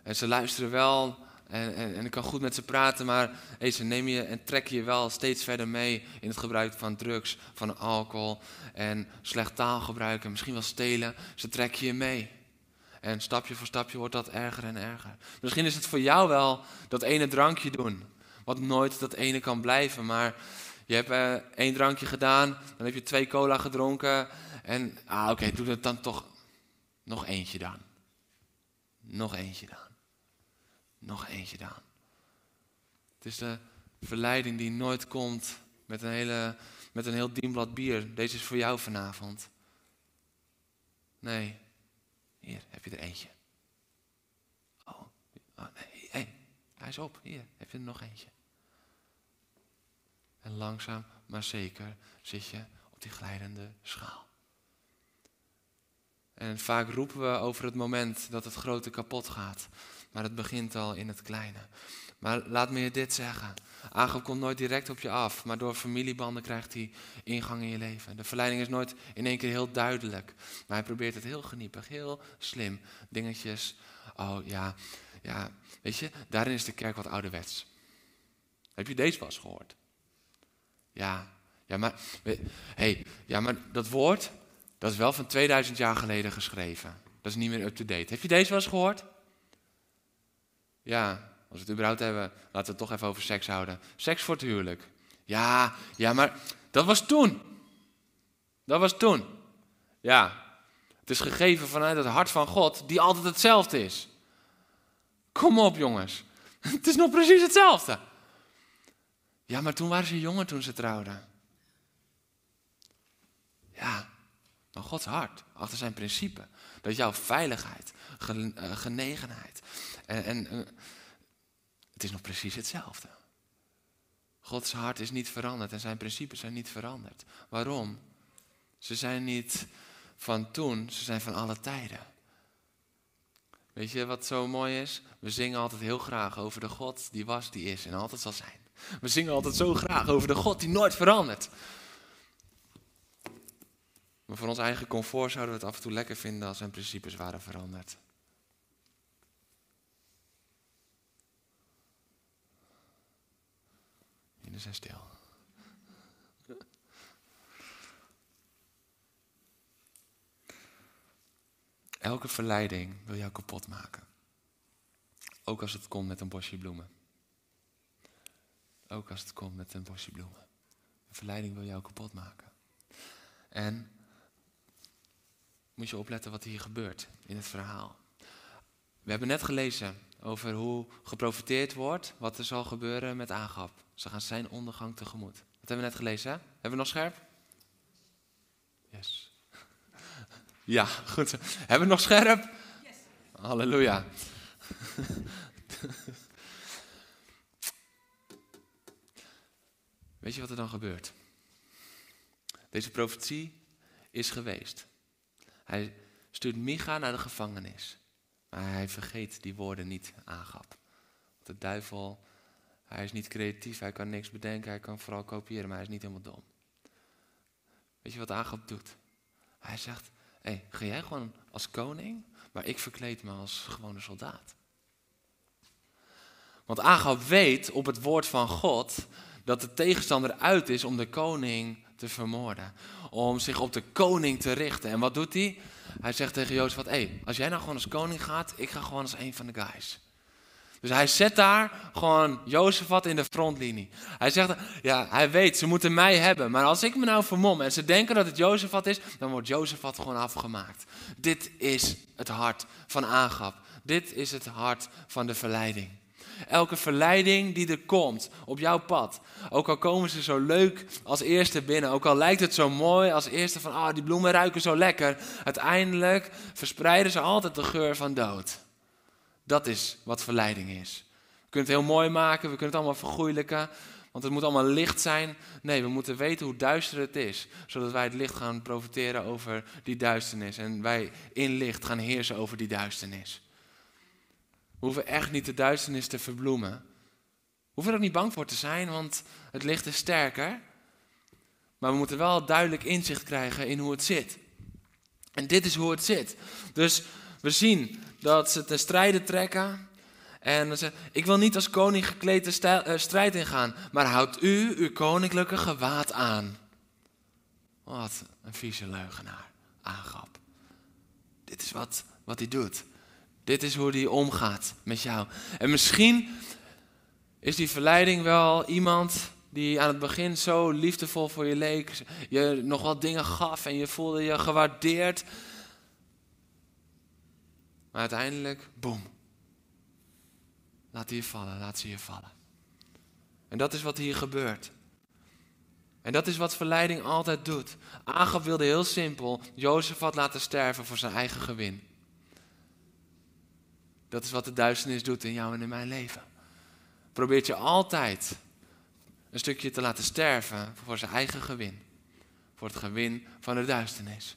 En ze luisteren wel en, en, ik kan goed met ze praten, maar hey, ze nemen je en trekken je wel steeds verder mee in het gebruik van drugs, van alcohol en slecht taalgebruik en misschien wel stelen. Ze trekken je mee. En stapje voor stapje wordt dat erger en erger. Misschien is het voor jou wel dat ene drankje doen, wat nooit dat ene kan blijven, maar je hebt uh, één drankje gedaan, dan heb je twee cola gedronken en, ah oké, doe het dan toch Nog eentje dan. Nog eentje dan. Nog eentje dan. Het is de verleiding die nooit komt met een, hele, met een heel dienblad bier. Deze is voor jou vanavond. Nee, hier heb je er eentje. Oh, oh nee, hey, hij is op. Hier heb je er nog eentje. En langzaam, maar zeker zit je op die glijdende schaal. En vaak roepen we over het moment dat het grote kapot gaat. Maar het begint al in het kleine. Maar laat me je dit zeggen. Agap komt nooit direct op je af, maar door familiebanden krijgt hij ingang in je leven. De verleiding is nooit in één keer heel duidelijk. Maar hij probeert het heel geniepig, heel slim. Dingetjes. Oh ja, ja. Weet je, daarin is de kerk wat ouderwets. Heb je deze pas gehoord? Ja, ja maar, hey, ja, maar dat woord, dat is wel van 2000 jaar geleden geschreven. Dat is niet meer up-to-date. Heb je deze wel eens gehoord? Ja, als we het überhaupt hebben, laten we het toch even over seks houden. Seks voor het huwelijk. Ja, ja, maar dat was toen. Dat was toen. Ja, het is gegeven vanuit het hart van God, die altijd hetzelfde is. Kom op, jongens. Het is nog precies hetzelfde. Ja, maar toen waren ze jonger toen ze trouwden. Ja, maar Gods hart, achter zijn principe. Dat jouw veiligheid, genegenheid en, en eh, het is nog precies hetzelfde. Gods hart is niet veranderd en zijn principes zijn niet veranderd. Waarom? Ze zijn niet van toen, ze zijn van alle tijden. Weet je wat zo mooi is? We zingen altijd heel graag over de God die was, die is en altijd zal zijn. We zingen altijd zo graag over de God die nooit verandert. Maar voor ons eigen comfort zouden we het af en toe lekker vinden als zijn principes waren veranderd. Jullie zijn stil. Elke verleiding wil jou kapot maken. Ook als het komt met een bosje bloemen. Ook als het komt met een bosje bloemen. Een verleiding wil jou kapot maken. En moet je opletten wat hier gebeurt in het verhaal. We hebben net gelezen over hoe geprofiteerd wordt, wat er zal gebeuren met Agap. Ze gaan zijn ondergang tegemoet. Dat hebben we net gelezen, hè? Hebben we nog scherp? Yes. Ja, goed. Hebben we nog scherp? Yes. Halleluja. Weet je wat er dan gebeurt? Deze profetie is geweest. Hij stuurt Micha naar de gevangenis. Maar hij vergeet die woorden niet aangap. Want de duivel, hij is niet creatief, hij kan niks bedenken, hij kan vooral kopiëren, maar hij is niet helemaal dom. Weet je wat Agap doet? Hij zegt, hé, hey, ga jij gewoon als koning, maar ik verkleed me als gewone soldaat. Want Agap weet op het woord van God dat de tegenstander uit is om de koning te vermoorden. Om zich op de koning te richten. En wat doet hij? Hij zegt tegen Jozef: hé, hey, als jij nou gewoon als koning gaat, ik ga gewoon als een van de guys. Dus hij zet daar gewoon Jozefat in de frontlinie. Hij zegt, ja, hij weet, ze moeten mij hebben. Maar als ik me nou vermom en ze denken dat het Jozefat is, dan wordt Jozefat gewoon afgemaakt. Dit is het hart van Agap. Dit is het hart van de verleiding. Elke verleiding die er komt op jouw pad. Ook al komen ze zo leuk als eerste binnen. Ook al lijkt het zo mooi als eerste van, ah, die bloemen ruiken zo lekker. Uiteindelijk verspreiden ze altijd de geur van dood. Dat is wat verleiding is. We kunnen het heel mooi maken, we kunnen het allemaal vergoeilijken. Want het moet allemaal licht zijn. Nee, we moeten weten hoe duister het is. Zodat wij het licht gaan profiteren over die duisternis. En wij in licht gaan heersen over die duisternis. We hoeven echt niet de duisternis te verbloemen. We hoeven er ook niet bang voor te zijn, want het licht is sterker. Maar we moeten wel duidelijk inzicht krijgen in hoe het zit. En dit is hoe het zit. Dus we zien dat ze ten strijde trekken. En ze ik wil niet als koning gekleed de eh, strijd ingaan, maar houd u uw koninklijke gewaad aan. Wat een vieze leugenaar, aangap. Dit is wat, wat hij doet. Dit is hoe hij omgaat met jou. En misschien is die verleiding wel iemand die aan het begin zo liefdevol voor je leek, je nog wat dingen gaf en je voelde je gewaardeerd. Maar uiteindelijk, boem. Laat je vallen, laat ze je vallen. En dat is wat hier gebeurt. En dat is wat verleiding altijd doet. Agab wilde heel simpel Jozefat laten sterven voor zijn eigen gewin. Dat is wat de duisternis doet in jou en in mijn leven. Probeert je altijd een stukje te laten sterven voor zijn eigen gewin. Voor het gewin van de duisternis.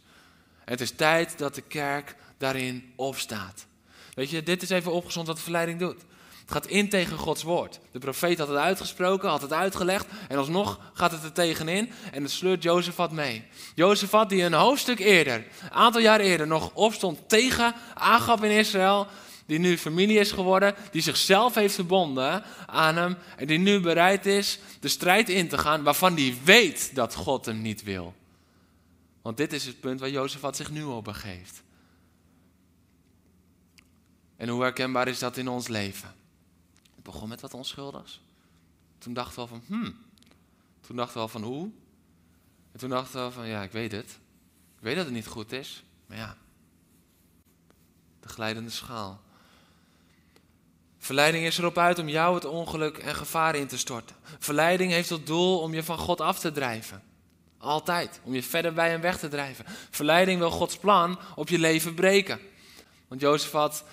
Het is tijd dat de kerk daarin opstaat. Weet je, dit is even opgezond wat de verleiding doet. Het gaat in tegen Gods woord. De profeet had het uitgesproken, had het uitgelegd. En alsnog gaat het er tegenin en het sleurt Jozefat mee. Jozefat die een hoofdstuk eerder, een aantal jaar eerder, nog opstond tegen Agab in Israël. Die nu familie is geworden, die zichzelf heeft verbonden aan hem. En die nu bereid is de strijd in te gaan waarvan hij weet dat God hem niet wil. Want dit is het punt waar Jozefat zich nu op begeeft. En hoe herkenbaar is dat in ons leven? Het begon met wat onschuldigs. Toen dachten we van, hmm. Toen dachten we al van, hoe? En toen dachten we van, ja, ik weet het. Ik weet dat het niet goed is. Maar ja, de glijdende schaal. Verleiding is erop uit om jou het ongeluk en gevaar in te storten. Verleiding heeft tot doel om je van God af te drijven. Altijd. Om je verder bij hem weg te drijven. Verleiding wil Gods plan op je leven breken. Want Jozef had,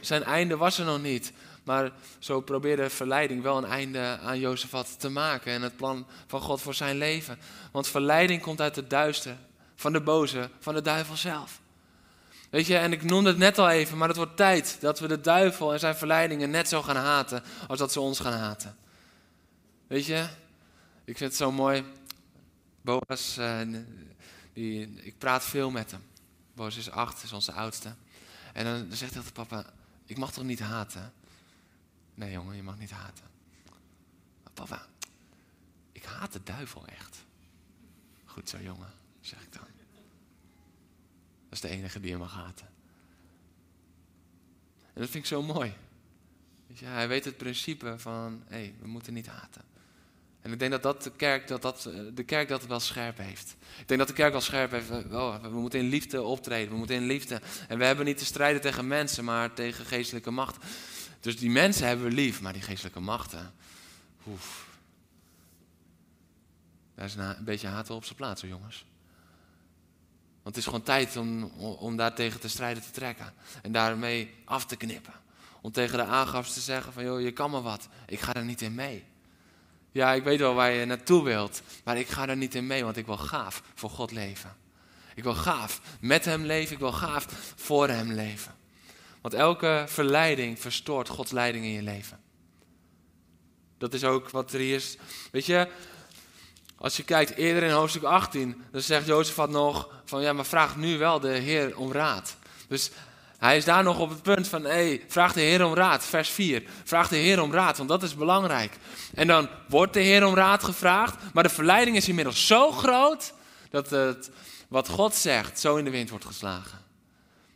zijn einde was er nog niet. Maar zo probeerde verleiding wel een einde aan Jozefat te maken en het plan van God voor zijn leven. Want verleiding komt uit het duister, van de boze, van de duivel zelf. Weet je, en ik noemde het net al even, maar het wordt tijd dat we de duivel en zijn verleidingen net zo gaan haten als dat ze ons gaan haten. Weet je, ik vind het zo mooi. Boas, uh, die, ik praat veel met hem. Boas is acht, is onze oudste. En dan zegt hij altijd, papa, ik mag toch niet haten? Nee jongen, je mag niet haten. Maar papa, ik haat de duivel echt. Goed zo jongen, zeg ik dan. Dat is de enige die je mag haten. En dat vind ik zo mooi. Hij weet het principe van, hé, hey, we moeten niet haten. En ik denk dat, dat, de, kerk, dat, dat de kerk dat wel scherp heeft. Ik denk dat de kerk wel scherp heeft. Oh, we moeten in liefde optreden. We moeten in liefde. En we hebben niet te strijden tegen mensen, maar tegen geestelijke macht. Dus die mensen hebben we lief, maar die geestelijke machten, oef. Daar is een, beetje haat op zijn plaats, hoor, jongens. Want het is gewoon tijd om, om daar tegen te strijden te trekken. En daarmee af te knippen. Om tegen de aangafs te zeggen van, joh, je kan me wat. Ik ga er niet in mee. Ja, ik weet wel waar je naartoe wilt. Maar ik ga er niet in mee, want ik wil gaaf voor God leven. Ik wil gaaf met hem leven. Ik wil gaaf voor hem leven. Want elke verleiding verstoort Gods leiding in je leven. Dat is ook wat er hier is. Weet je, als je kijkt eerder in hoofdstuk 18, dan zegt Jozef nog van ja, maar vraag nu wel de Heer om raad. Dus hij is daar nog op het punt van, hey, vraag de Heer om raad, vers 4. Vraag de Heer om raad, want dat is belangrijk. En dan wordt de Heer om raad gevraagd, maar de verleiding is inmiddels zo groot dat het, wat God zegt zo in de wind wordt geslagen.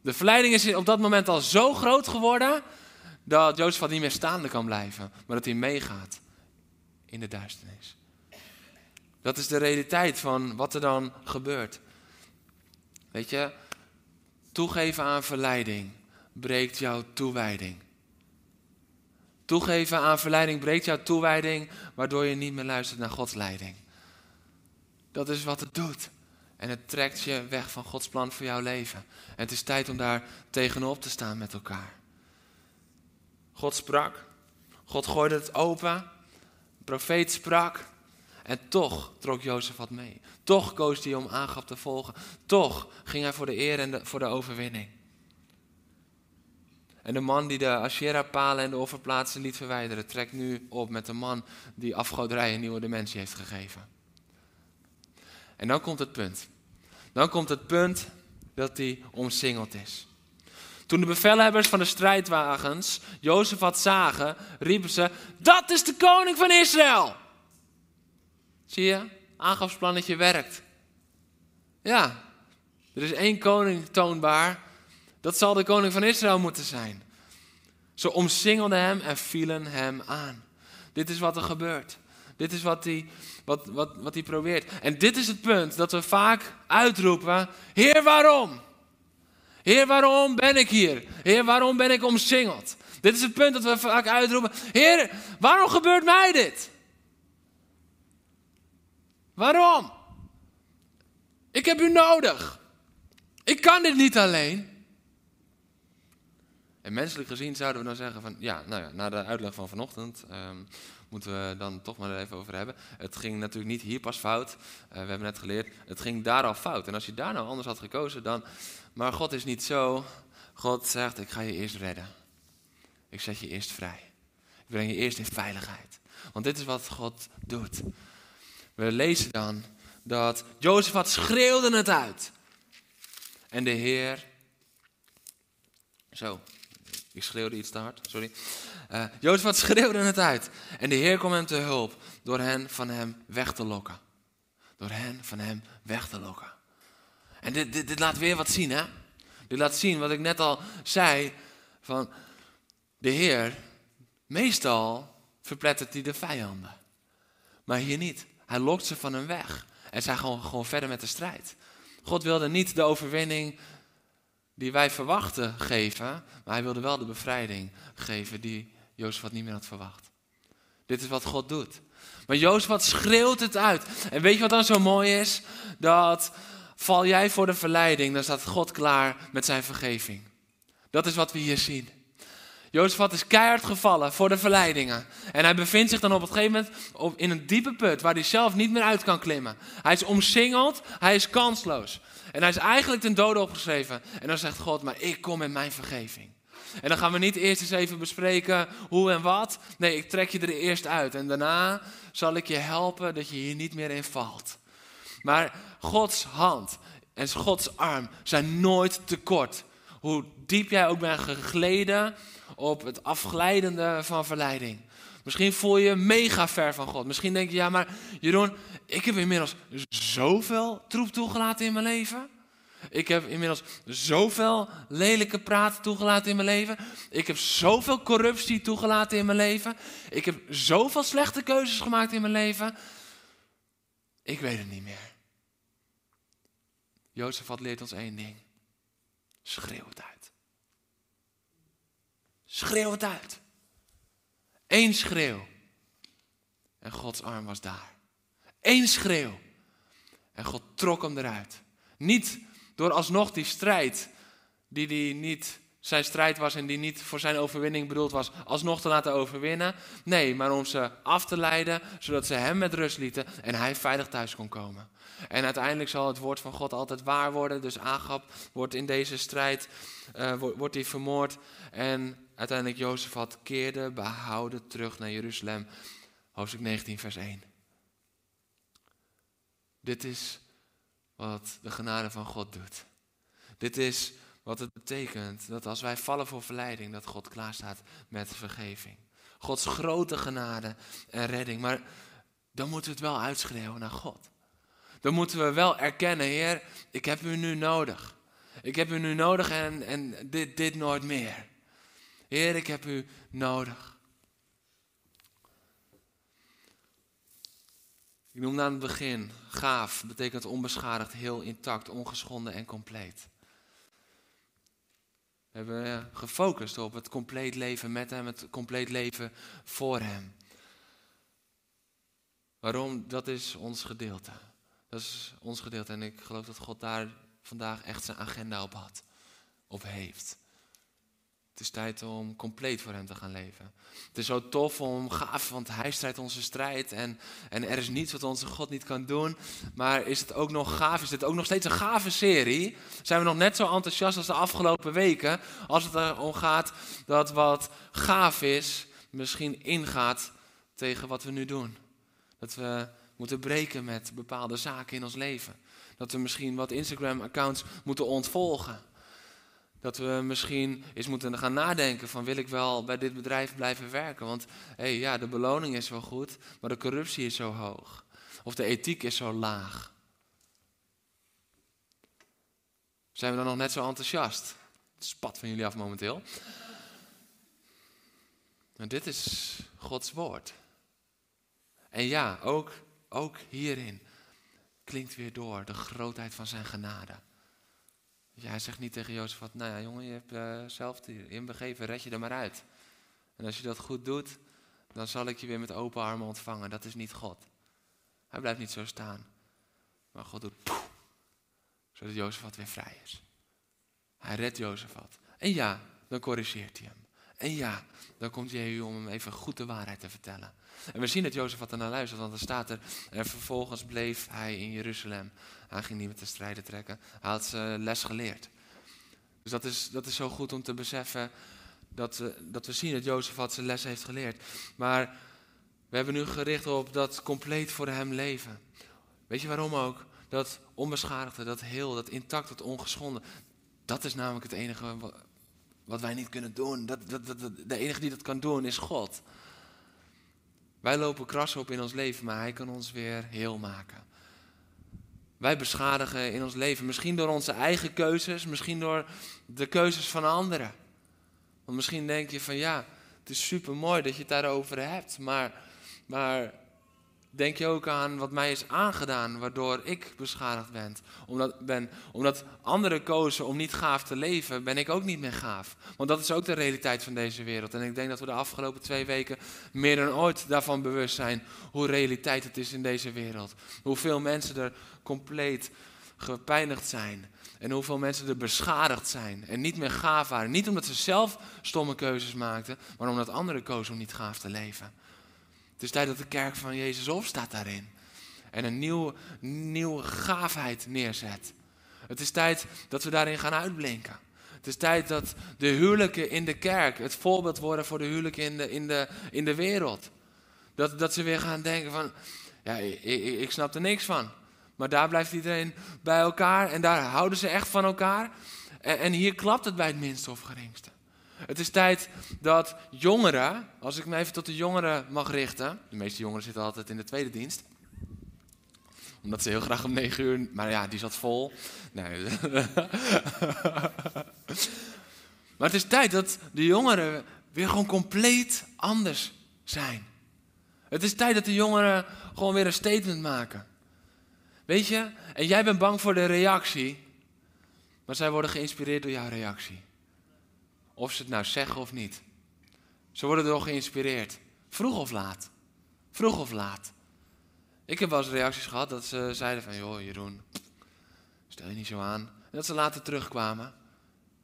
De verleiding is op dat moment al zo groot geworden dat Jozef niet meer staande kan blijven, maar dat hij meegaat in de duisternis. Dat is de realiteit van wat er dan gebeurt. Weet je, toegeven aan verleiding breekt jouw toewijding. Toegeven aan verleiding breekt jouw toewijding, waardoor je niet meer luistert naar Gods leiding. Dat is wat het doet. En het trekt je weg van Gods plan voor jouw leven. En het is tijd om daar tegenop te staan met elkaar. God sprak. God gooide het open. De profeet sprak. En toch trok Jozef wat mee. Toch koos hij om aangap te volgen. Toch ging hij voor de eer en voor de overwinning. En de man die de Asherah-palen en de offerplaatsen liet verwijderen, trekt nu op met de man die afgoderij een nieuwe dimensie heeft gegeven. En dan komt het punt. Dan komt het punt dat hij omsingeld is. Toen de bevelhebbers van de strijdwagens Jozef had zagen, riepen ze: Dat is de koning van Israël! Zie je, aangafsplannetje werkt. Ja, er is één koning toonbaar. Dat zal de koning van Israël moeten zijn. Ze omsingelden hem en vielen hem aan. Dit is wat er gebeurt. Dit is wat hij, wat, wat, wat probeert. En dit is het punt dat we vaak uitroepen: Heer, waarom? Heer, waarom ben ik hier? Heer, waarom ben ik omsingeld? Dit is het punt dat we vaak uitroepen. Heer, waarom gebeurt mij dit? Waarom? Ik heb u nodig. Ik kan dit niet alleen. En menselijk gezien zouden we dan zeggen van, ja, nou ja, na de uitleg van vanochtend ehm, moeten we dan toch maar even over hebben. Het ging natuurlijk niet hier pas fout. Uh, we hebben net geleerd, het ging daar al fout. En als je daar nou anders had gekozen, dan... Maar God is niet zo. God zegt, ik ga je eerst redden. Ik zet je eerst vrij. Ik breng je eerst in veiligheid. Want dit is wat God doet. We lezen dan dat Jozefat schreeuwde het uit. En de Heer. Zo, ik schreeuwde iets te hard, sorry. Uh, Jozefat schreeuwde het uit. En de Heer kwam hem te hulp door hen van hem weg te lokken. Door hen van hem weg te lokken. En dit, dit, dit laat weer wat zien, hè? Dit laat zien wat ik net al zei. Van de Heer, meestal verplettert hij de vijanden. Maar hier niet. Hij lokt ze van hem weg. En zij gewoon, gewoon verder met de strijd. God wilde niet de overwinning die wij verwachten geven, maar hij wilde wel de bevrijding geven die Jozef niet meer had verwacht. Dit is wat God doet. Maar Jozef schreeuwt het uit. En weet je wat dan zo mooi is? Dat val jij voor de verleiding, dan staat God klaar met zijn vergeving. Dat is wat we hier zien. Jozefat is keihard gevallen voor de verleidingen. En hij bevindt zich dan op het gegeven moment op, in een diepe put waar hij zelf niet meer uit kan klimmen. Hij is omsingeld, hij is kansloos. En hij is eigenlijk ten dode opgeschreven. En dan zegt God, maar ik kom met mijn vergeving. En dan gaan we niet eerst eens even bespreken hoe en wat. Nee, ik trek je er eerst uit. En daarna zal ik je helpen dat je hier niet meer in valt. Maar Gods hand en Gods arm zijn nooit te kort. Hoe diep jij ook bent gegleden op het afglijdende van verleiding. Misschien voel je mega ver van God. Misschien denk je, ja, maar Jeroen, ik heb inmiddels zoveel troep toegelaten in mijn leven. Ik heb inmiddels zoveel lelijke praten toegelaten in mijn leven. Ik heb zoveel corruptie toegelaten in mijn leven. Ik heb zoveel slechte keuzes gemaakt in mijn leven. Ik weet het niet meer. Jozef had leert ons één ding. Schreeuw het uit. Schreeuw het uit. Eén schreeuw. En Gods arm was daar. Eén schreeuw. En God trok hem eruit. Niet door alsnog die strijd, die, die niet zijn strijd was en die niet voor zijn overwinning bedoeld was, alsnog te laten overwinnen. Nee, maar om ze af te leiden, zodat ze hem met rust lieten en hij veilig thuis kon komen. En uiteindelijk zal het woord van God altijd waar worden. Dus Agab wordt in deze strijd uh, wordt hij vermoord. En uiteindelijk Jozefat keerde behouden terug naar Jeruzalem. Hoofdstuk 19, vers 1. Dit is wat de genade van God doet. Dit is wat het betekent dat als wij vallen voor verleiding, dat God klaarstaat met vergeving. Gods grote genade en redding. Maar dan moeten we het wel uitschreeuwen naar God. Dan moeten we wel erkennen, Heer, ik heb u nu nodig. Ik heb u nu nodig en, en dit, dit nooit meer. Heer, ik heb u nodig. Ik noemde aan het begin, gaaf betekent onbeschadigd, heel intact, ongeschonden en compleet. We hebben gefocust op het compleet leven met Hem, het compleet leven voor Hem. Waarom? Dat is ons gedeelte. Dat is ons gedeelte en ik geloof dat God daar vandaag echt zijn agenda op had, op heeft. Het is tijd om compleet voor Hem te gaan leven. Het is zo tof om gaaf, want Hij strijdt onze strijd. En, en er is niets wat onze God niet kan doen. Maar is het ook nog gaaf? Is dit ook nog steeds een gave serie? Zijn we nog net zo enthousiast als de afgelopen weken? Als het erom gaat dat wat gaaf is, misschien ingaat tegen wat we nu doen. Dat we moeten breken met bepaalde zaken in ons leven. Dat we misschien wat Instagram-accounts moeten ontvolgen. Dat we misschien eens moeten gaan nadenken van wil ik wel bij dit bedrijf blijven werken? Want hey, ja, de beloning is wel goed, maar de corruptie is zo hoog. Of de ethiek is zo laag. Zijn we dan nog net zo enthousiast? Het spat van jullie af momenteel. En dit is Gods woord. En ja, ook, ook hierin klinkt weer door de grootheid van zijn genade. Ja, hij zegt niet tegen Jozef, nou ja jongen, je hebt uh, zelf inbegeven, red je er maar uit. En als je dat goed doet, dan zal ik je weer met open armen ontvangen. Dat is niet God. Hij blijft niet zo staan. Maar God doet poef, zodat Jozefat weer vrij is. Hij redt Jozefat. En ja, dan corrigeert hij hem. En ja, dan komt Jehu om hem even goed de waarheid te vertellen. En we zien dat Jozef er naar luistert, want er staat er... En vervolgens bleef hij in Jeruzalem. Hij ging niet met de strijden trekken. Hij had zijn les geleerd. Dus dat is, dat is zo goed om te beseffen dat, we, dat we zien dat Jozef zijn les heeft geleerd. Maar we hebben nu gericht op dat compleet voor hem leven. Weet je waarom ook? Dat onbeschadigde, dat heel, dat intact, dat ongeschonden. Dat is namelijk het enige wat wij niet kunnen doen. Dat, dat, dat, de enige die dat kan doen is God. Wij lopen krassen op in ons leven, maar Hij kan ons weer heel maken. Wij beschadigen in ons leven, misschien door onze eigen keuzes, misschien door de keuzes van anderen. Want misschien denk je van ja, het is super mooi dat je het daarover hebt, maar, maar denk je ook aan wat mij is aangedaan, waardoor ik beschadigd ben. Omdat, ben. omdat anderen kozen om niet gaaf te leven, ben ik ook niet meer gaaf. Want dat is ook de realiteit van deze wereld. En ik denk dat we de afgelopen twee weken meer dan ooit daarvan bewust zijn hoe realiteit het is in deze wereld. Hoeveel mensen er compleet gepijnigd zijn. En hoeveel mensen er beschadigd zijn en niet meer gaaf waren. Niet omdat ze zelf stomme keuzes maakten, maar omdat anderen kozen om niet gaaf te leven. Het is tijd dat de kerk van Jezus opstaat daarin. En een nieuwe, nieuwe gaafheid neerzet. Het is tijd dat we daarin gaan uitblinken. Het is tijd dat de huwelijken in de kerk het voorbeeld worden voor de huwelijken in de, in de, in de wereld. Dat, dat ze weer gaan denken van, ja, ik, ik, snap er niks van. Maar daar blijft iedereen bij elkaar en daar houden ze echt van elkaar. En, en hier klapt het bij het minste of geringste. Het is tijd dat jongeren, als ik me even tot de jongeren mag richten. De meeste jongeren zitten altijd in de tweede dienst. Omdat ze heel graag om negen uur, maar ja, die zat vol. Nee. maar het is tijd dat de jongeren weer gewoon compleet anders zijn. Het is tijd dat de jongeren gewoon weer een statement maken. Weet je, en jij bent bang voor de reactie, maar zij worden geïnspireerd door jouw reactie. Of ze het nou zeggen of niet. Ze worden door geïnspireerd. Vroeg of laat. Vroeg of laat. Ik heb wel eens reacties gehad dat ze zeiden van, joh Jeroen, stel je niet zo aan. En dat ze later terugkwamen.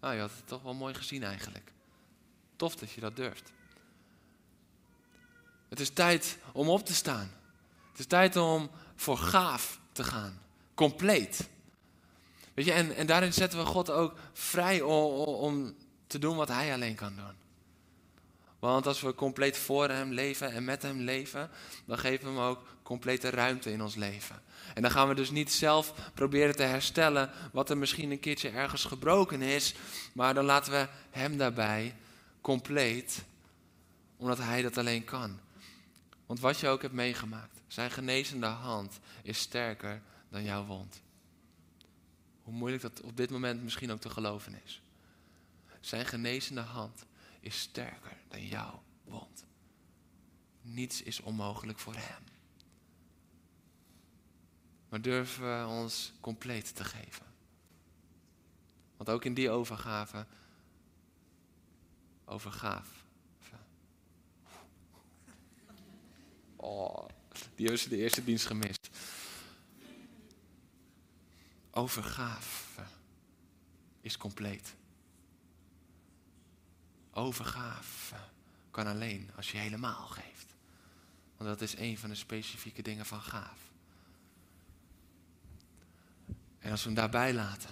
Nou, je had het toch wel mooi gezien eigenlijk. Tof dat je dat durft. Het is tijd om op te staan. Het is tijd om voor gaaf te gaan. Compleet. Weet je, en, en daarin zetten we God ook vrij om, om te doen wat Hij alleen kan doen. Want als we compleet voor Hem leven en met Hem leven, dan geven we Hem ook complete ruimte in ons leven. En dan gaan we dus niet zelf proberen te herstellen wat er misschien een keertje ergens gebroken is, maar dan laten we Hem daarbij compleet, omdat Hij dat alleen kan. Want wat je ook hebt meegemaakt, zijn genezende hand is sterker dan jouw wond. Hoe moeilijk dat op dit moment misschien ook te geloven is. Zijn genezende hand is sterker dan jouw wond. Niets is onmogelijk voor hem. Maar durven we ons compleet te geven. Want ook in die overgave, overgaaf. Oh, die hebben ze de eerste dienst gemist. Overgave is compleet. Overgave kan alleen als je helemaal geeft. Want dat is een van de specifieke dingen van gaaf. En als we hem daarbij laten,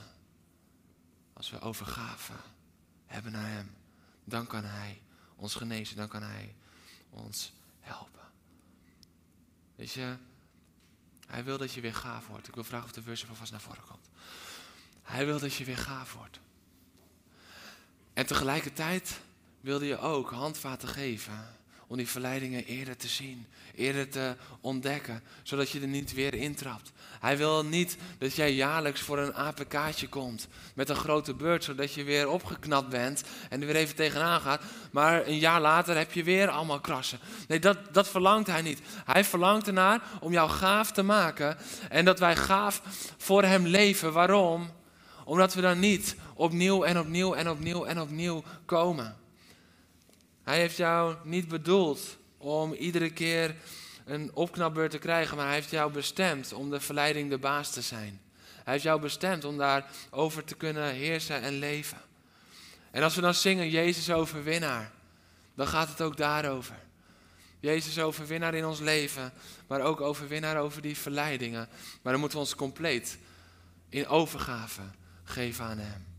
als we overgave hebben naar hem, dan kan hij ons genezen, dan kan hij ons helpen. Weet je, hij wil dat je weer gaaf wordt. Ik wil vragen of de versie vast naar voren komt. Hij wil dat je weer gaaf wordt. En tegelijkertijd wilde je ook handvaten geven om die verleidingen eerder te zien, eerder te ontdekken, zodat je er niet weer intrapt. Hij wil niet dat jij jaarlijks voor een APK'tje komt met een grote beurt, zodat je weer opgeknapt bent en er weer even tegenaan gaat. Maar een jaar later heb je weer allemaal krassen. Nee, dat, dat verlangt hij niet. Hij verlangt ernaar om jou gaaf te maken en dat wij gaaf voor hem leven. Waarom? Omdat we dan niet opnieuw en opnieuw en opnieuw en opnieuw komen. Hij heeft jou niet bedoeld om iedere keer een opknapbeurt te krijgen, maar hij heeft jou bestemd om de verleiding de baas te zijn. Hij heeft jou bestemd om daarover te kunnen heersen en leven. En als we dan zingen Jezus overwinnaar, dan gaat het ook daarover. Jezus overwinnaar in ons leven, maar ook overwinnaar over die verleidingen. Maar dan moeten we ons compleet in overgave geven aan Hem.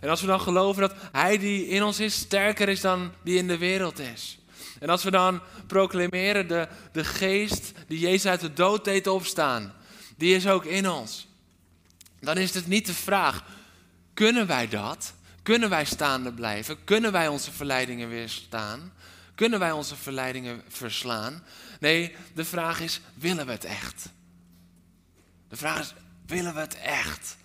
En als we dan geloven dat Hij die in ons is sterker is dan die in de wereld is. En als we dan proclameren de, de geest die Jezus uit de dood deed opstaan, die is ook in ons. Dan is het niet de vraag, kunnen wij dat? Kunnen wij staande blijven? Kunnen wij onze verleidingen weerstaan? Kunnen wij onze verleidingen verslaan? Nee, de vraag is, willen we het echt? De vraag is, willen we het echt?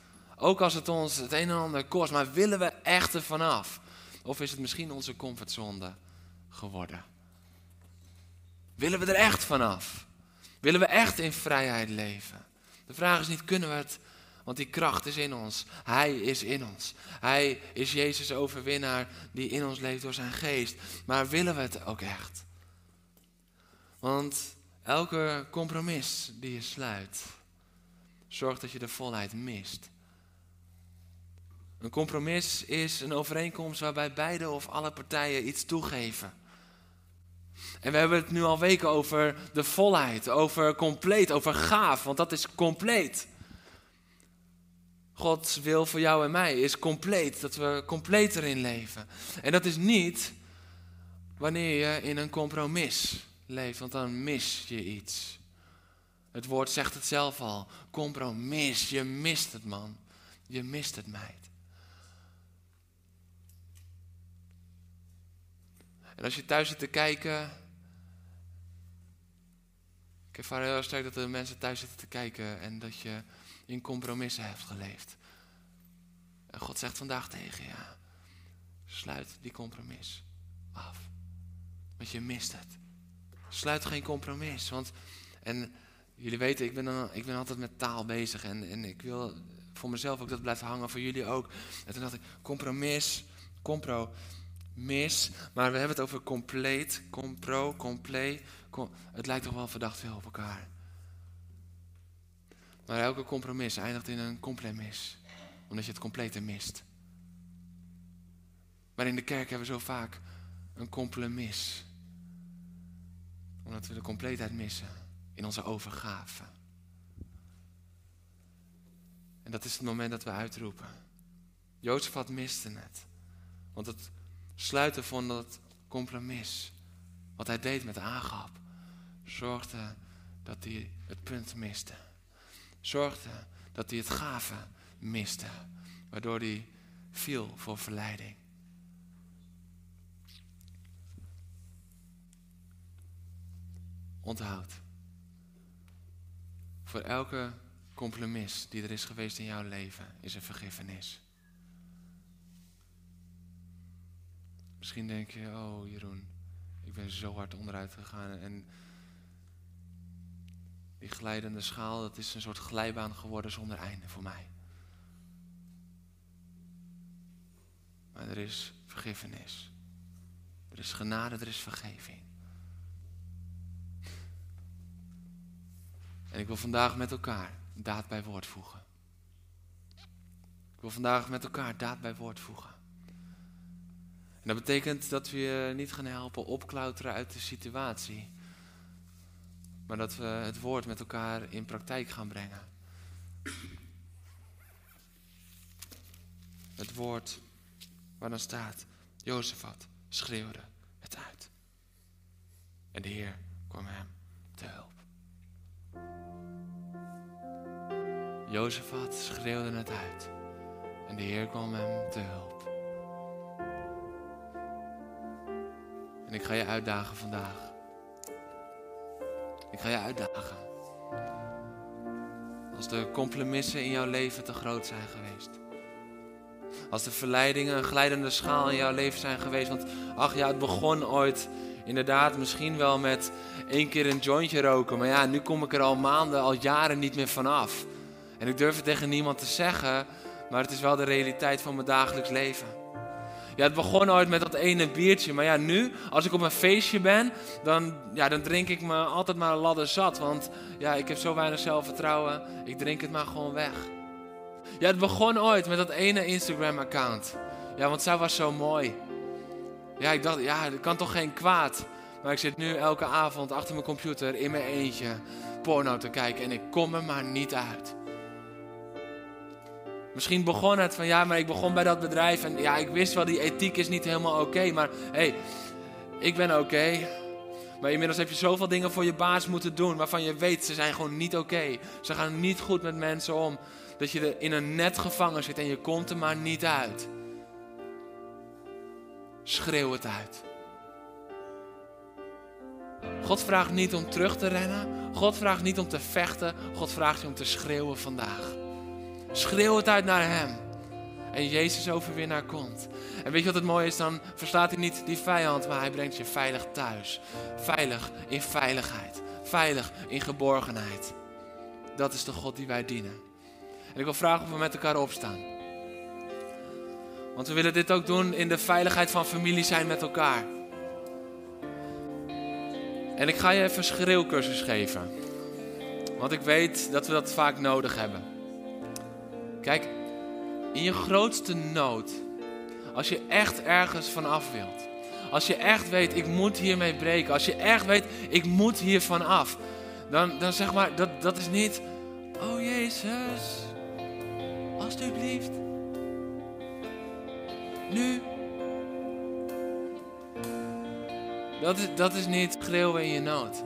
Ook als het ons het een en ander kost, maar willen we echt er vanaf? Of is het misschien onze comfortzone geworden? Willen we er echt vanaf? Willen we echt in vrijheid leven? De vraag is niet, kunnen we het want die kracht is in ons. Hij is in ons. Hij is Jezus overwinnaar die in ons leeft door zijn geest. Maar willen we het ook echt? Want elke compromis die je sluit, zorgt dat je de volheid mist. Een compromis is een overeenkomst waarbij beide of alle partijen iets toegeven. En we hebben het nu al weken over de volheid, over compleet, over gaaf, want dat is compleet. Gods wil voor jou en mij is compleet, dat we compleet erin leven. En dat is niet wanneer je in een compromis leeft, want dan mis je iets. Het woord zegt het zelf al, compromis, je mist het man, je mist het meid. En als je thuis zit te kijken, ik ervaar heel sterk dat er mensen thuis zitten te kijken en dat je in compromissen heeft geleefd. En God zegt vandaag tegen je, sluit die compromis af. Want je mist het. Sluit geen compromis. Want, en jullie weten, ik ben, dan, ik ben altijd met taal bezig. En, en ik wil voor mezelf ook dat blijven hangen, voor jullie ook. En toen dacht ik, compromis, compromis. Maar we hebben het over compleet, compro, compleet. het lijkt toch wel verdacht veel op elkaar. Maar elke compromis eindigt in een compromis. Omdat je het complete mist. Maar in de kerk hebben we zo vaak een compromis. Omdat we de compleetheid missen in onze overgave. En dat is het moment dat we uitroepen. Jozefat miste het. Want het sluiten van dat compromis, wat hij deed met Agap, zorgde dat hij het punt miste zorgde dat hij het gave miste, waardoor hij viel voor verleiding. Onthoud. Voor elke compromis die er is geweest in jouw leven, is er vergiffenis. Misschien denk je, oh Jeroen, ik ben zo hard onderuit gegaan en die glijdende schaal, dat is een soort glijbaan geworden zonder einde voor mij. Maar er is vergiffenis. Er is genade, er is vergeving. En ik wil vandaag met elkaar daad bij woord voegen. Ik wil vandaag met elkaar daad bij woord voegen. En dat betekent dat we je niet gaan helpen opklauteren uit de situatie. Maar dat we het woord met elkaar in praktijk gaan brengen. Het woord waar dan staat, Jozefat schreeuwde het uit. En de Heer kwam hem te hulp. Jozefat schreeuwde het uit. En de Heer kwam hem te hulp. En ik ga je uitdagen vandaag ik ga je uitdagen. Als de compromissen in jouw leven te groot zijn geweest. Als de verleidingen een glijdende schaal in jouw leven zijn geweest. Want ach ja, het begon ooit inderdaad misschien wel met één keer een jointje roken. Maar ja, nu kom ik er al maanden, al jaren niet meer vanaf. En ik durf het tegen niemand te zeggen. Maar het is wel de realiteit van mijn dagelijks leven. Ja, het begon ooit met dat ene biertje. Maar ja, nu, als ik op een feestje ben, dan, ja, dan drink ik me altijd maar een ladder zat. Want ja, ik heb zo weinig zelfvertrouwen. Ik drink het maar gewoon weg. Ja, het begon ooit met dat ene Instagram-account. Ja, want zij was zo mooi. Ja, ik dacht, ja, dat kan toch geen kwaad. Maar ik zit nu elke avond achter mijn computer in mijn eentje porno te kijken en ik kom er maar niet uit. Misschien begon het van ja, maar ik begon bij dat bedrijf en ja, ik wist wel, die ethiek is niet helemaal oké, maar hé, hey, ik ben oké. Maar inmiddels heb je zoveel dingen voor je baas moeten doen waarvan je weet, ze zijn gewoon niet oké. Ze gaan niet goed met mensen om. Dat je er in een net gevangen zit en je komt er maar niet uit. Schreeuw het uit. God vraagt niet om terug te rennen. God vraagt niet om te vechten. God vraagt je om te schreeuwen vandaag. Schreeuw het uit naar Hem. En Jezus overwinnaar komt. En weet je wat het mooie is? Dan verstaat hij niet die vijand, maar hij brengt je veilig thuis. Veilig in veiligheid. Veilig in geborgenheid. Dat is de God die wij dienen. En ik wil vragen of we met elkaar opstaan. Want we willen dit ook doen in de veiligheid van familie zijn met elkaar. En ik ga je even schreeuwcursus geven. Want ik weet dat we dat vaak nodig hebben. Kijk, in je grootste nood, als je echt ergens vanaf wilt, als je echt weet, ik moet hiermee breken, als je echt weet, ik moet hiervan af, dan, dan zeg maar, dat, dat is niet, oh Jezus, alsjeblieft, nu. Dat is, dat is niet schreeuwen in je nood.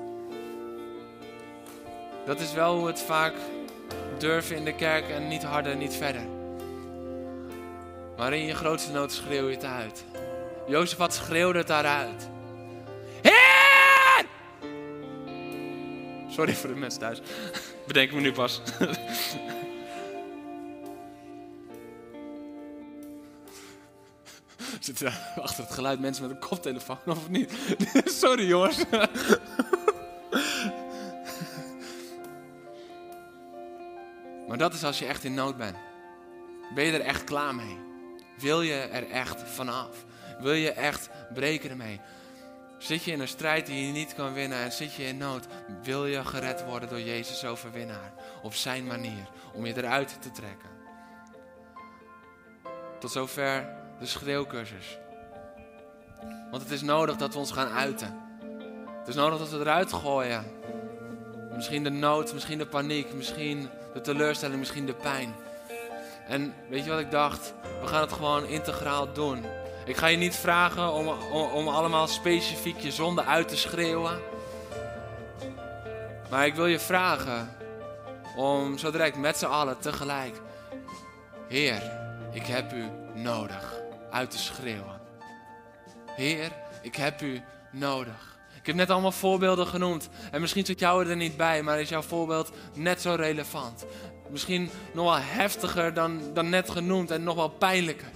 Dat is wel hoe het vaak durven in de kerk en niet harder, niet verder. Maar in je grootste nood schreeuw je het uit. Jozef had schreeuwde het daaruit. Heer! Sorry voor de mensen thuis. Bedenk me nu pas. Zitten achter het geluid mensen met een koptelefoon of niet? Sorry jongens. Maar dat is als je echt in nood bent. Ben je er echt klaar mee? Wil je er echt vanaf? Wil je echt breken ermee? Zit je in een strijd die je niet kan winnen en zit je in nood? Wil je gered worden door Jezus overwinnaar? Op zijn manier, om je eruit te trekken. Tot zover de schreeuwcursus. Want het is nodig dat we ons gaan uiten. Het is nodig dat we eruit gooien. Misschien de nood, misschien de paniek, misschien de teleurstelling, misschien de pijn. En weet je wat ik dacht? We gaan het gewoon integraal doen. Ik ga je niet vragen om, om, allemaal specifiek je zonde uit te schreeuwen. Maar ik wil je vragen om zo direct met z'n allen tegelijk. Heer, ik heb u nodig. Uit te schreeuwen. Heer, ik heb u nodig. Ik heb net allemaal voorbeelden genoemd. En misschien zit jou er niet bij, maar is jouw voorbeeld net zo relevant. Misschien nog wel heftiger dan, dan net genoemd en nog wel pijnlijker.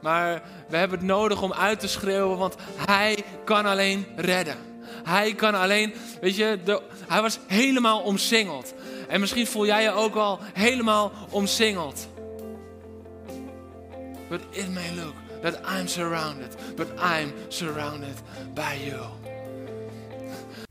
Maar we hebben het nodig om uit te schreeuwen, want Hij kan alleen redden. Hij kan alleen, weet je, hij was helemaal omsingeld. En misschien voel jij je ook al helemaal omsingeld. But it may look that I'm surrounded, but I'm surrounded by you.